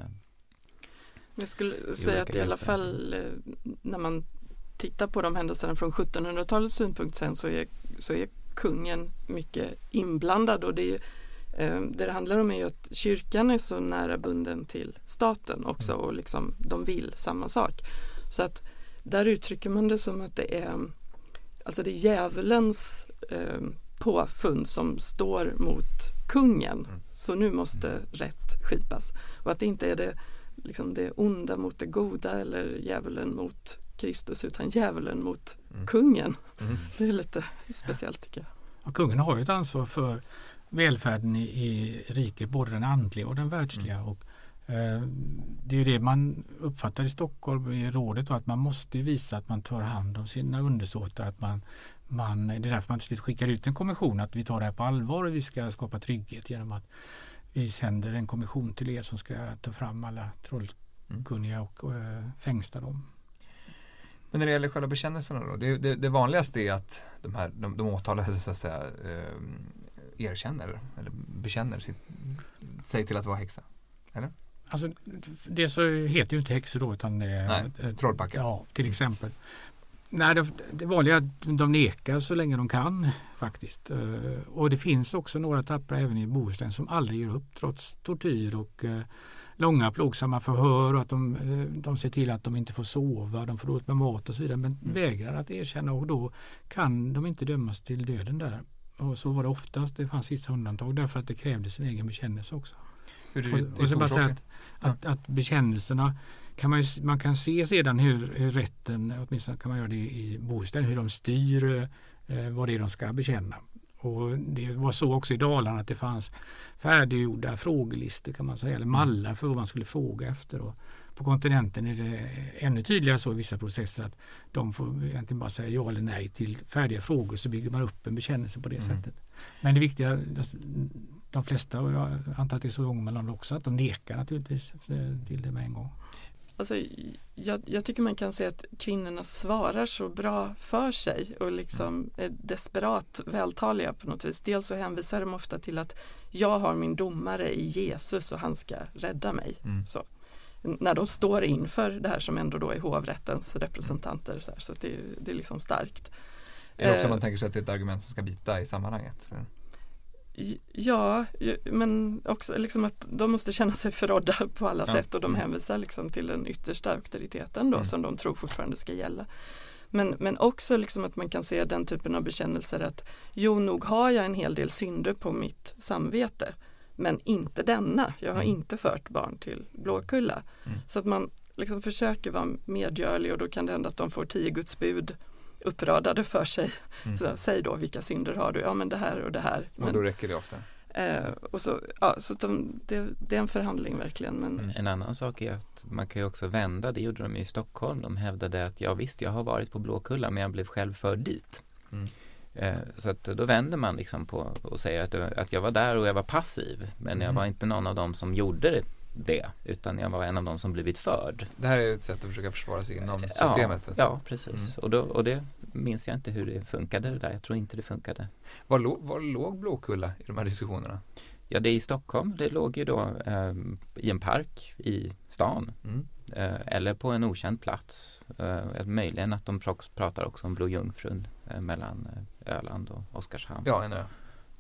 Jag skulle säga att i alla fall eh, när man tittar på de händelserna från 1700-talets synpunkt sen så är, så är kungen mycket inblandad och det, eh, det det handlar om är att kyrkan är så nära bunden till staten också och liksom de vill samma sak. Så att där uttrycker man det som att det är alltså det är djävulens eh, påfund som står mot kungen. Så nu måste rätt skipas. Och att det inte är det, liksom det onda mot det goda eller djävulen mot Kristus utan djävulen mot Mm. kungen. Mm. Det är lite speciellt tycker jag. Och kungen har ju ett ansvar för välfärden i, i riket, både den andliga och den världsliga. Och, Eh, det är ju det man uppfattar i Stockholm i rådet att man måste visa att man tar hand om sina undersåtar. Att man, man, det är därför man till slut skickar ut en kommission att vi tar det här på allvar och vi ska skapa trygghet genom att vi sänder en kommission till er som ska ta fram alla trollkunniga och, och äh, fängsla dem. Men när det gäller själva bekännelserna då? Det, det, det vanligaste är att de, här, de, de åtalade [LAUGHS] så att säga eh, erkänner eller bekänner sitt, sig till att vara häxa. Eller? Alltså, det så heter ju inte häxor då utan det är trollpacka. Ja, till exempel. Nej, det, det vanliga är att de nekar så länge de kan faktiskt. Eh, och det finns också några tappra även i Bohuslän som aldrig ger upp trots tortyr och eh, långa plågsamma förhör och att de, eh, de ser till att de inte får sova, de får dåligt med mat och så vidare men mm. vägrar att erkänna och då kan de inte dömas till döden där. Och så var det oftast, det fanns vissa undantag därför att det krävdes sin egen bekännelse också. Hur och, och så bara säga att, att, att, bekännelserna kan man, ju, man kan se sedan hur, hur rätten, åtminstone kan man göra det i Bohuslän, hur de styr eh, vad det är de ska bekänna. Och det var så också i Dalarna att det fanns färdiggjorda frågelistor kan man säga, eller mallar för vad man skulle fråga efter. Och på kontinenten är det ännu tydligare så i vissa processer att de får egentligen bara säga ja eller nej till färdiga frågor så bygger man upp en bekännelse på det mm. sättet. Men det viktiga, de flesta, och jag antar att det är så i Ångermanland också, att de nekar naturligtvis till det med en gång. Alltså, jag, jag, tycker man kan se att kvinnorna svarar så bra för sig och liksom är desperat vältaliga på något vis. Dels så hänvisar de ofta till att jag har min domare i Jesus och han ska rädda mig. Mm. Så. När de står inför det här som ändå då är hovrättens representanter. Så, här, så det, det, är liksom starkt. Är det också eh, man tänker sig att det är ett argument som ska bita i sammanhanget? Ja, men också liksom att de måste känna sig förrådda på alla ja. sätt och de hänvisar liksom till den yttersta auktoriteten då mm. som de tror fortfarande ska gälla. Men, men också liksom att man kan se den typen av bekännelser att jo, nog har jag en hel del synder på mitt samvete men inte denna. Jag har mm. inte fört barn till Blåkulla. Mm. Så att man liksom försöker vara medgörlig och då kan det hända att de får tio Guds bud uppradade för sig. Mm. Så, säg då vilka synder har du? Ja men det här och det här. Men, och då räcker det ofta? Eh, och så, ja, så de, det, det, är en förhandling verkligen. Men... Mm. En annan sak är att man kan ju också vända, det gjorde de i Stockholm. De hävdade att ja visst, jag har varit på Blåkulla men jag blev själv förd dit. Mm. Eh, så att då vänder man liksom på och säger att, att jag var där och jag var passiv men mm. jag var inte någon av dem som gjorde det det utan jag var en av dem som blivit förd. Det här är ett sätt att försöka försvara sig inom systemet? Ja, ja precis. Mm. Och, då, och det minns jag inte hur det funkade det där. Jag tror inte det funkade. Var, låg, var låg Blåkulla i de här diskussionerna? Ja, det är i Stockholm. Det låg ju då eh, i en park i stan. Mm. Eh, eller på en okänd plats. Eh, möjligen att de pratar också om Blå Jungfrun eh, mellan eh, Öland och Oskarshamn. Ja, en ö.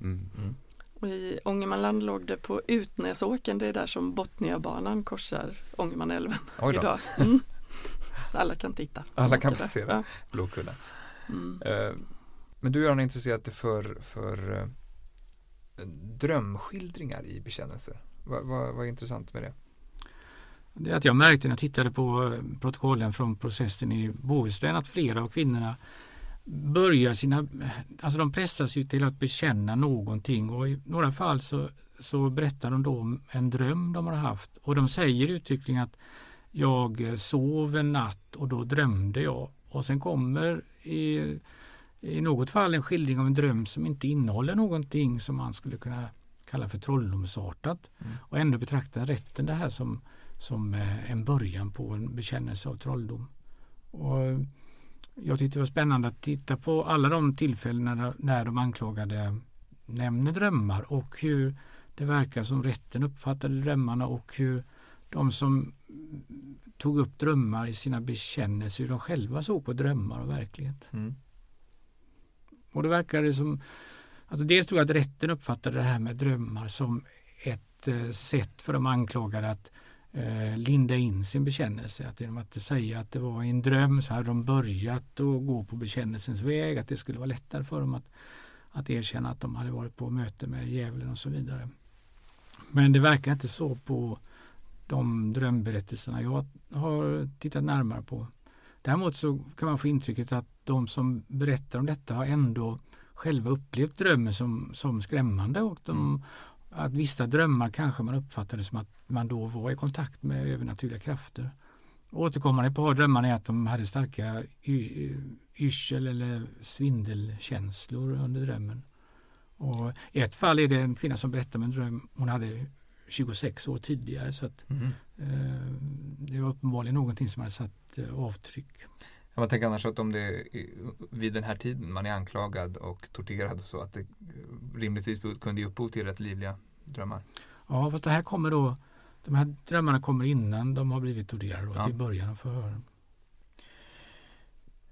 Mm. Och I Ångermanland låg det på Utnäsåken, det är där som Botniabanan korsar Ångermanälven idag. Mm. Så alla kan titta. Alla kan passera ja. Blåkulla. Mm. Uh, men du är intresserad för, för uh, drömskildringar i bekännelser. Vad va, va är intressant med det? Det är att jag märkte när jag tittade på eh, protokollen från processen i Bohuslän att flera av kvinnorna börjar sina, alltså de pressas ju till att bekänna någonting och i några fall så, så berättar de då om en dröm de har haft och de säger uttryckligen att jag sov en natt och då drömde jag och sen kommer i, i något fall en skildring av en dröm som inte innehåller någonting som man skulle kunna kalla för trolldomsartat mm. och ändå betraktar rätten det här som, som eh, en början på en bekännelse av trolldom. Och jag tyckte det var spännande att titta på alla de tillfällen när de anklagade nämner drömmar och hur det verkar som rätten uppfattade drömmarna och hur de som tog upp drömmar i sina bekännelser, hur de själva såg på drömmar och verklighet. Mm. Och det verkade som, alltså dels tror jag att rätten uppfattade det här med drömmar som ett eh, sätt för de anklagade att eh, linda in sin bekännelse. Att genom att säga att det var en dröm så hade de börjat att gå på bekännelsens väg. Att det skulle vara lättare för dem att, att erkänna att de hade varit på möte med djävulen och så vidare. Men det verkar inte så på de drömberättelserna jag har tittat närmare på. Däremot så kan man få intrycket att de som berättar om detta har ändå själva upplevt drömmen som, som skrämmande och de mm att vissa drömmar kanske man uppfattade som att man då var i kontakt med övernaturliga krafter. Återkommande på drömmarna är att de hade starka yrsel eller svindelkänslor under drömmen. Och I ett fall är det en kvinna som berättar om en dröm hon hade 26 år tidigare. Så att, mm. eh, det var uppenbarligen någonting som hade satt eh, avtryck. Jag tänker annars att om det är vid den här tiden man är anklagad och torterad så att det rimligtvis kunde ge upphov till rätt livliga drömmar. Ja, fast det här kommer då, de här drömmarna kommer innan de har blivit torterade då, ja. till början av förhören.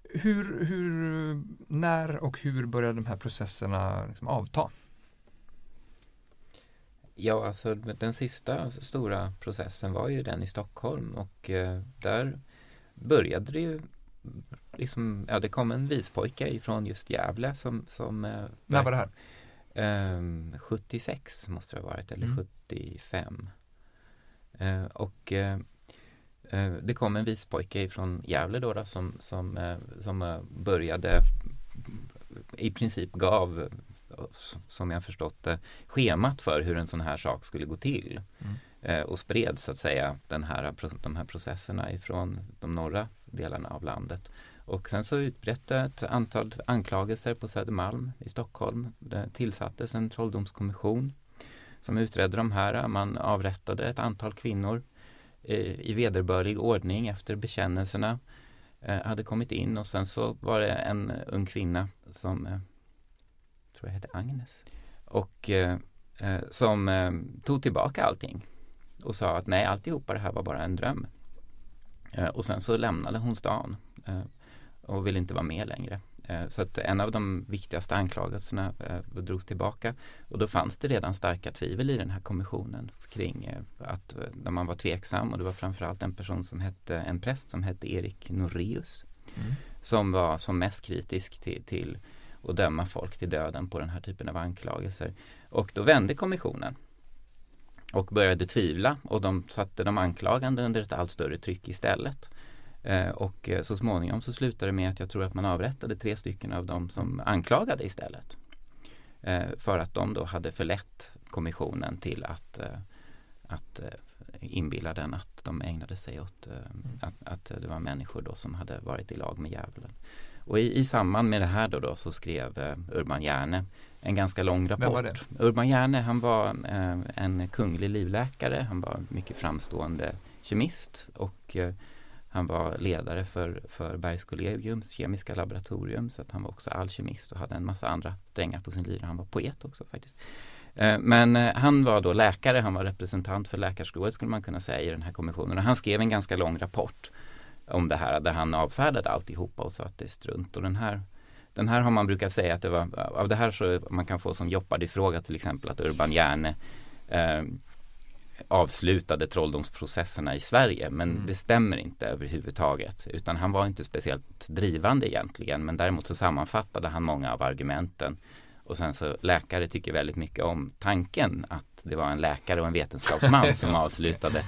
Hur, hur, när och hur började de här processerna liksom avta? Ja, alltså den sista stora processen var ju den i Stockholm och eh, där började det ju liksom, ja det kom en vispojke ifrån just Gävle som, som eh, När var det här? Eh, 76 måste det ha varit, eller mm. 75. Eh, och eh, eh, det kom en vispojke ifrån Gävle då, då som, som, eh, som började i princip gav som jag förstått det, schemat för hur en sån här sak skulle gå till. Mm. Och spred så att säga den här, de här processerna ifrån de norra delarna av landet. Och sen så utbröt ett antal anklagelser på Södermalm i Stockholm. Det tillsattes en trolldomskommission som utredde de här. Man avrättade ett antal kvinnor eh, i vederbörlig ordning efter bekännelserna eh, hade kommit in och sen så var det en ung kvinna som eh, tror jag hette Agnes och som tog tillbaka allting och sa att nej alltihopa det här var bara en dröm. Eh, och sen så lämnade hon stan eh, och ville inte vara med längre. Eh, så att en av de viktigaste anklagelserna drogs tillbaka och då fanns det redan starka tvivel i den här kommissionen kring att när man var tveksam och det var framförallt en person som hette, en präst som hette Erik Noreus mm. som var som mest kritisk till, till att döma folk till döden på den här typen av anklagelser. Och då vände kommissionen och började tvivla och de satte de anklagande under ett allt större tryck istället. Eh, och eh, så småningom så slutade det med att jag tror att man avrättade tre stycken av dem som anklagade istället. Eh, för att de då hade förlett kommissionen till att, att inbilla den att de ägnade sig åt att, att det var människor då som hade varit i lag med djävulen. Och i, i samband med det här då, då så skrev eh, Urban Järne en ganska lång rapport. Vem var det? Urban Järne han var eh, en kunglig livläkare, han var mycket framstående kemist och eh, han var ledare för, för Bergskollegiums kemiska laboratorium så att han var också alkemist och hade en massa andra strängar på sin lyra. Han var poet också faktiskt. Eh, men eh, han var då läkare, han var representant för läkarskrået skulle man kunna säga i den här kommissionen och han skrev en ganska lång rapport om det här där han avfärdade alltihopa och sa att det är strunt. Och den här, den här har man brukat säga att det var, av det här så man kan få som Jeopardy-fråga till exempel att Urban Järne eh, avslutade trolldomsprocesserna i Sverige. Men mm. det stämmer inte överhuvudtaget. Utan han var inte speciellt drivande egentligen. Men däremot så sammanfattade han många av argumenten. Och sen så läkare tycker väldigt mycket om tanken att det var en läkare och en vetenskapsman [LAUGHS] som avslutade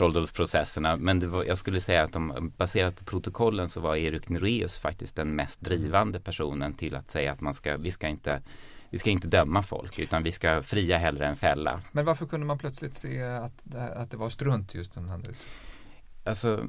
trolldomsprocesserna. Men var, jag skulle säga att de, baserat på protokollen så var Erik Nureus faktiskt den mest drivande personen till att säga att man ska, vi ska inte vi ska inte döma folk utan vi ska fria hellre än fälla. Men varför kunde man plötsligt se att, att det var strunt just den här Alltså,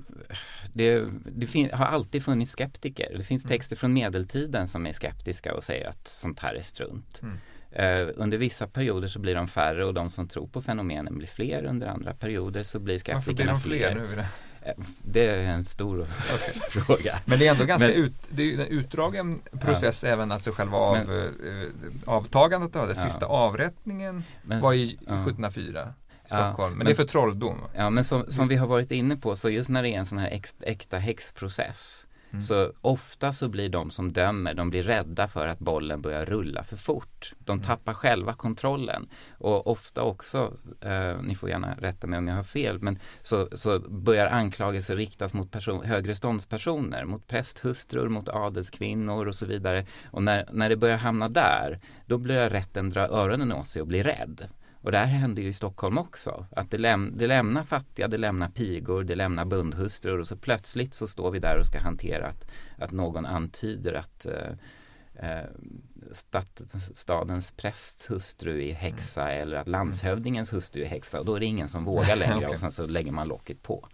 det, det har alltid funnits skeptiker. Det finns mm. texter från medeltiden som är skeptiska och säger att sånt här är strunt. Mm. Eh, under vissa perioder så blir de färre och de som tror på fenomenen blir fler. Under andra perioder så blir skeptikerna fler. Varför blir de fler nu? Eh, det är en stor [LAUGHS] fråga. Men det är ändå ganska men, ut, det är en utdragen process ja. även alltså själva av, men, eh, avtagandet av det. Ja. Sista avrättningen men, var i ja. 1704. Stockholm, ja, men, men, det är för trolldom. Ja, men som, som vi har varit inne på, så just när det är en sån här äkta häxprocess Mm. Så ofta så blir de som dömer, de blir rädda för att bollen börjar rulla för fort. De mm. tappar själva kontrollen. Och ofta också, eh, ni får gärna rätta mig om jag har fel, men så, så börjar anklagelser riktas mot person, högre ståndspersoner, mot prästhustrur, mot adelskvinnor och så vidare. Och när, när det börjar hamna där, då börjar rätten dra öronen åt sig och bli rädd. Och det här händer ju i Stockholm också. Att det, läm det lämnar fattiga, det lämnar pigor, det lämnar bundhustrur och så plötsligt så står vi där och ska hantera att, att någon antyder att, eh, stat, stadens prästs hustru är häxa mm. eller att landshövdingens hustru är häxa och då är det ingen som [LAUGHS] vågar längre okay. och sen så lägger man locket på.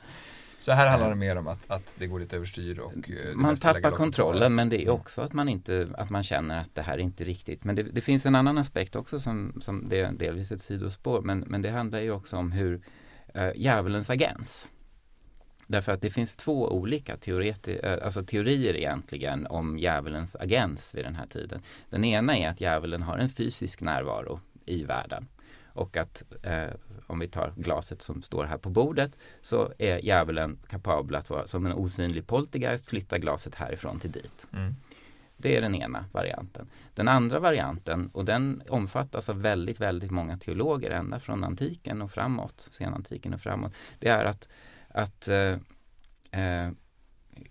Så här handlar det mer om att, att det går lite överstyr och eh, Man tappar kontrollen men det är mm. också att man inte, att man känner att det här är inte riktigt. Men det, det finns en annan aspekt också som, som det är delvis ett sidospår men, men det handlar ju också om hur äh, djävulens agens Därför att det finns två olika teoreti eh, alltså teorier egentligen om djävulens agens vid den här tiden. Den ena är att djävulen har en fysisk närvaro i världen. Och att eh, om vi tar glaset som står här på bordet så är djävulen kapabel att vara som en osynlig poltergeist flytta glaset härifrån till dit. Mm. Det är den ena varianten. Den andra varianten, och den omfattas av väldigt, väldigt många teologer ända från antiken och framåt, senantiken och framåt. Det är att att eh, eh,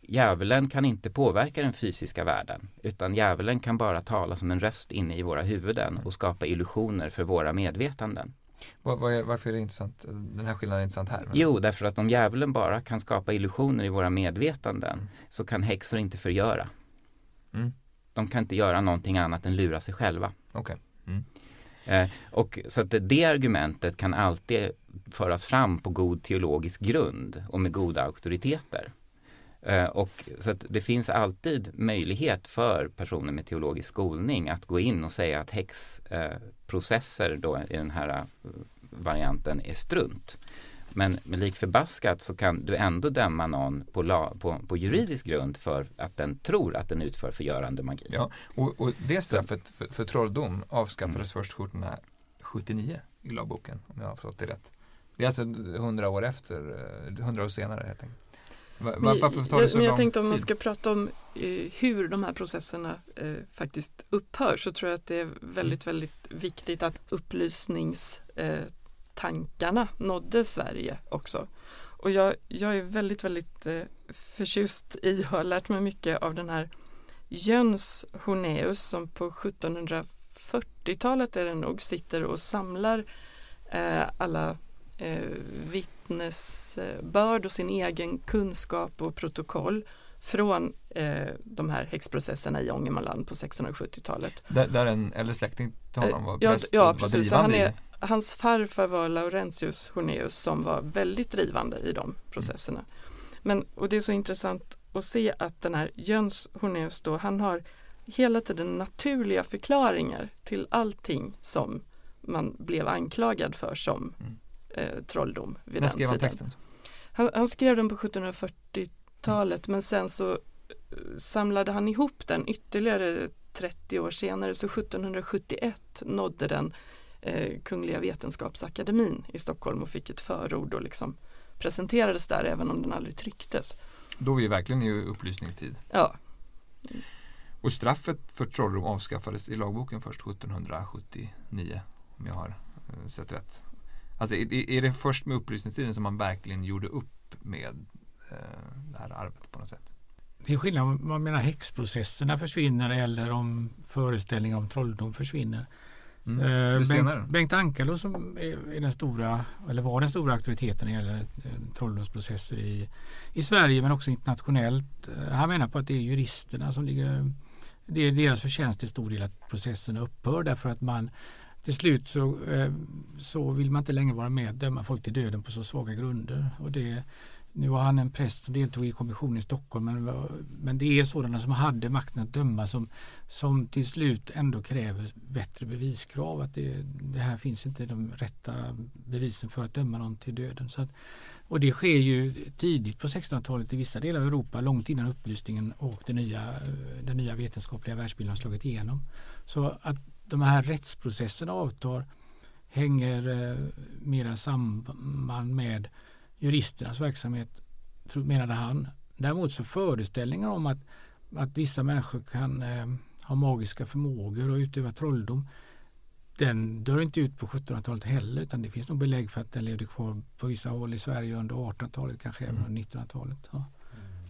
djävulen kan inte påverka den fysiska världen utan djävulen kan bara tala som en röst inne i våra huvuden och skapa illusioner för våra medvetanden. Var, var, varför är det intressant, den här skillnaden är intressant här? Jo, därför att om djävulen bara kan skapa illusioner i våra medvetanden mm. så kan häxor inte förgöra. Mm. De kan inte göra någonting annat än lura sig själva. Okay. Mm. Eh, och så att det argumentet kan alltid föras fram på god teologisk grund och med goda auktoriteter. Eh, och så att det finns alltid möjlighet för personer med teologisk skolning att gå in och säga att häxprocesser då i den här eh, varianten är strunt. Men med lik förbaskat så kan du ändå döma någon på, la, på, på, juridisk grund för att den tror att den utför förgörande magi. Ja, och, och det straffet för, för trolldom avskaffades mm. först 1779 i lagboken om jag har förstått det rätt. Det är alltså hundra år efter, eh, hundra år senare helt enkelt. Var, varför tar det så men jag tänkte om man ska prata om eh, hur de här processerna eh, faktiskt upphör så tror jag att det är väldigt, mm. väldigt viktigt att upplysningstankarna eh, nådde Sverige också. Och jag, jag är väldigt, väldigt eh, förtjust i och har lärt mig mycket av den här Jöns Horneus som på 1740-talet är det nog sitter och samlar eh, alla eh, vittnesbörd och sin egen kunskap och protokoll från eh, de här häxprocesserna i Ångermanland på 1670-talet. Där, där en äldre släkting till honom var ja, präst ja, var precis, drivande han är, Hans farfar var Laurentius Horneus som var väldigt drivande i de processerna. Mm. Men, och det är så intressant att se att den här Jöns Horneus då, han har hela tiden naturliga förklaringar till allting som man blev anklagad för som mm eh, trolldom. Vid När skrev han texten? Han, han, skrev den på 1740-talet mm. men sen så eh, samlade han ihop den ytterligare 30 år senare så 1771 nådde den eh, Kungliga Vetenskapsakademin i Stockholm och fick ett förord och liksom presenterades där även om den aldrig trycktes. Då är vi verkligen i upplysningstid. Ja. Och straffet för trolldom avskaffades i lagboken först 1779 om jag har eh, sett rätt. Alltså är, är det först med upplysningstiden som man verkligen gjorde upp med eh, det här arvet på något sätt? Det är skillnad om man menar häxprocesserna försvinner eller om föreställningar om trolldom försvinner. Mm, eh, Bengt, Bengt Ankalo som är, är, den stora, eller var den stora auktoriteten när det gäller eh, trolldomsprocesser i, i Sverige men också internationellt. Eh, han menar på att det är juristerna som ligger det är deras förtjänst till stor del att processen upphör därför att man till slut så, eh, så vill man inte längre vara med och döma folk till döden på så svaga grunder. Och det, nu var han en präst som deltog i kommissionen i Stockholm men, men det är sådana som hade makten att döma som, som till slut ändå kräver bättre beviskrav. Att det, det här finns inte de rätta bevisen för att döma någon till döden. Så att, och det sker ju tidigt på 1600-talet i vissa delar av Europa långt innan upplysningen och den nya, den nya vetenskapliga världsbilden har slagit igenom. Så att de här rättsprocesserna avtar hänger eh, mera samman med juristernas verksamhet, menade han. Däremot så föreställningar om att, att vissa människor kan eh, ha magiska förmågor och utöva trolldom den dör inte ut på 1700-talet heller utan det finns nog belägg för att den levde kvar på vissa håll i Sverige under 1800-talet, kanske även mm. under 1900-talet. Ja.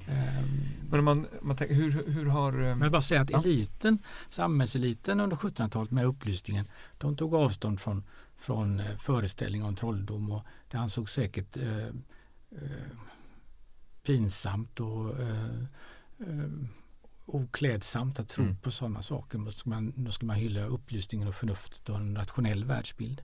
Mm. Men man, man tänker, hur, hur har... Men jag vill bara säga att eliten, samhällseliten under 1700-talet med upplysningen, de tog avstånd från, från eh, föreställningar om trolldom och det ansågs säkert eh, eh, pinsamt och eh, eh oklädsamt att tro mm. på sådana saker. Då ska, man, då ska man hylla upplysningen och förnuftet och en rationell världsbild.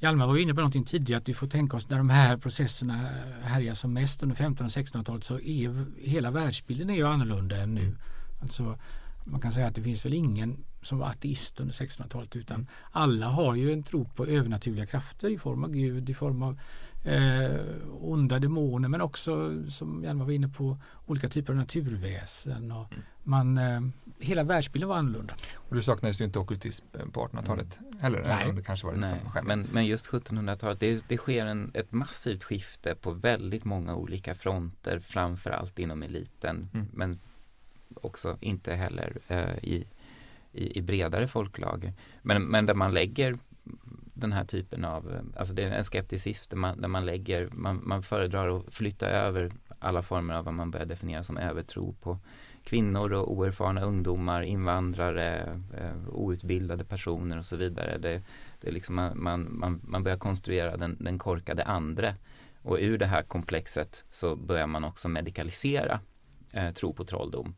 Hjalmar var inne på någonting tidigare att vi får tänka oss när de här processerna härjar som mest under 1500 och 1600-talet så är hela världsbilden är ju annorlunda än nu. Alltså, man kan säga att det finns väl ingen som var ateist under 1600-talet utan alla har ju en tro på övernaturliga krafter i form av Gud, i form av eh, onda demoner men också som Hjalmar var inne på olika typer av naturväsen. Och mm. man, eh, hela världsbilden var annorlunda. Och du saknades ju inte okultism på 1800-talet mm. heller? Nej. Det kanske var Nej. Men, men just 1700-talet, det, det sker en, ett massivt skifte på väldigt många olika fronter framförallt inom eliten mm. men också inte heller eh, i, i, i, bredare folklager. Men, men där man lägger den här typen av, alltså det är en skepticism där man, där man lägger, man, man föredrar att flytta över alla former av vad man börjar definiera som övertro på kvinnor och oerfarna ungdomar, invandrare, eh, outbildade personer och så vidare. Det, det är liksom man, man, man, börjar konstruera den, den korkade andre och ur det här komplexet så börjar man också medikalisera eh, tro på trolldom.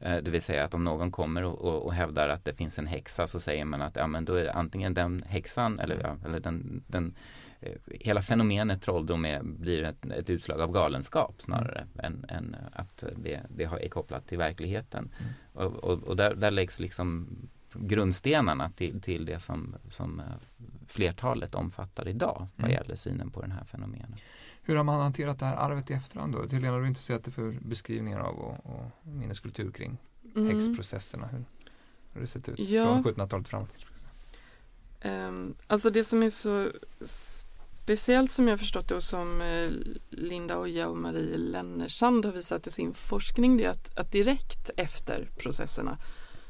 Eh, det vill säga att om någon kommer och, och, och, hävdar att det finns en häxa så säger man att ja, men då är det antingen den häxan eller, ja, eller den, den eh, hela fenomenet trolldom är, blir ett, ett, utslag av galenskap snarare mm. än, än, att det, det är kopplat till verkligheten. Mm. Och, och, och, där, där läggs liksom grundstenarna till, till det som, som eh, flertalet omfattar idag vad mm. gäller synen på den här fenomenet. Hur har man hanterat det här arvet i efterhand då? Helena, du är intresserad för beskrivningar av och, och minneskultur kring mm. häxprocesserna. Hur, har det sett ut ja. från 1700-talet framåt? Um, alltså det som är så speciellt som jag förstått det och som eh, Linda Oja och Marie Lennersand har visat i sin forskning det är att, att direkt efter processerna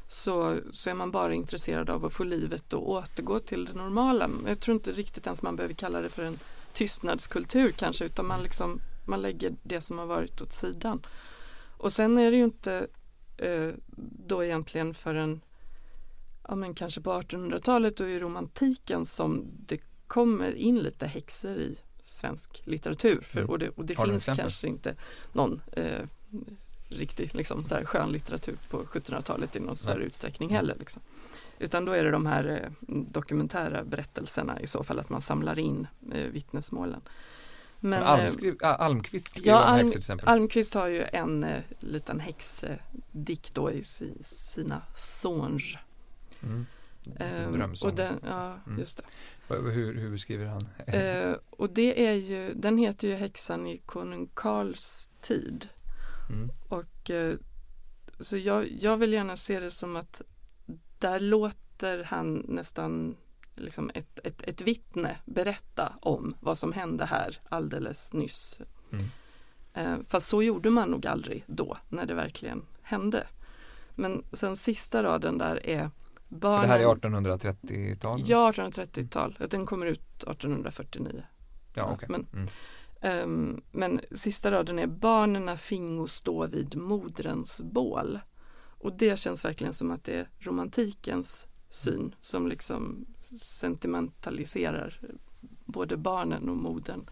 så, så är man bara intresserad av att få livet att återgå till det normala. Jag tror inte riktigt ens man behöver kalla det för en tystnadskultur kanske utan man, liksom, man lägger det som har varit åt sidan. Och sen är det ju inte eh, då egentligen förrän ja, men kanske på 1800-talet och i romantiken som det kommer in lite häxor i svensk litteratur. För, mm. Och det, och det finns kanske inte någon eh, riktig liksom, så här, skönlitteratur på 1700-talet i någon större Nej. utsträckning heller. Liksom. Utan då är det de här eh, dokumentära berättelserna i så fall att man samlar in eh, vittnesmålen. Men, Almskri Almqvist skriver ja, om häxor till exempel. Almqvist har ju en eh, liten häxdikt då i si, sina Songe. Mm. Um, och den, ja, mm. just det. Hur, hur beskriver han? Uh, och det är ju, den heter ju Häxan i konung Karls tid. Mm. Och uh, så jag, jag vill gärna se det som att där låter han nästan liksom ett, ett, ett vittne berätta om vad som hände här alldeles nyss. Mm. Eh, fast så gjorde man nog aldrig då när det verkligen hände. Men sen sista raden där är barnen. För det här är 1830-tal? Ja, 1830-tal. Den kommer ut 1849. Ja, okay. men, mm. um, men sista raden är barnen fingo stå vid moderns bål. Och det känns verkligen som att det är romantikens syn som liksom sentimentaliserar både barnen och modern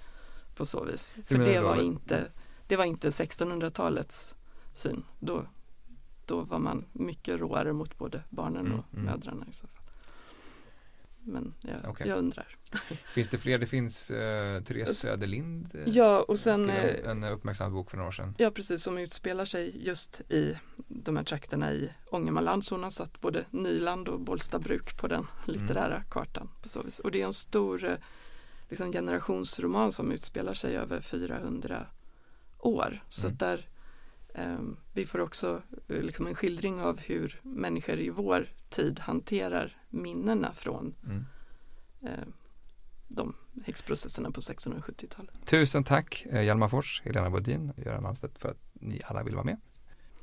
på så vis. För det var, inte, det var inte 1600-talets syn. Då, då var man mycket råare mot både barnen mm, och mm. mödrarna i så fall. Men jag, okay. jag undrar. Finns det fler? Det finns uh, Therese Söderlind. Uh, ja, och sen en, en uppmärksammad bok för några år sedan. Ja, precis, som utspelar sig just i de här trakterna i Ångermanland. Så hon har satt både Nyland och Bollstabruk på den [LAUGHS] litterära mm. kartan. På så vis. Och det är en stor uh, liksom generationsroman som utspelar sig över 400 år. Så mm. där um, vi får också liksom en skildring av hur människor i vår tid hanterar minnena från mm. eh, de häxprocesserna på 1670-talet. Tusen tack eh, Hjalmar Fors, Helena Bodin och Göran Almstedt för att ni alla vill vara med.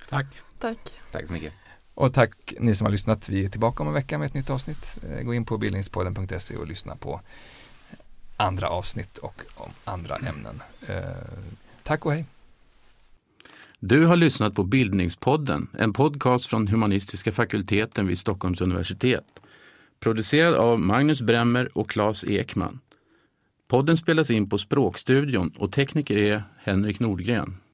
Tack. Tack. Tack så mycket. Och tack ni som har lyssnat. Vi är tillbaka om en vecka med ett nytt avsnitt. Eh, gå in på bildningspodden.se och lyssna på andra avsnitt och om andra ämnen. Eh, tack och hej. Du har lyssnat på Bildningspodden, en podcast från humanistiska fakulteten vid Stockholms universitet. Producerad av Magnus Bremmer och Claes Ekman. Podden spelas in på Språkstudion och tekniker är Henrik Nordgren.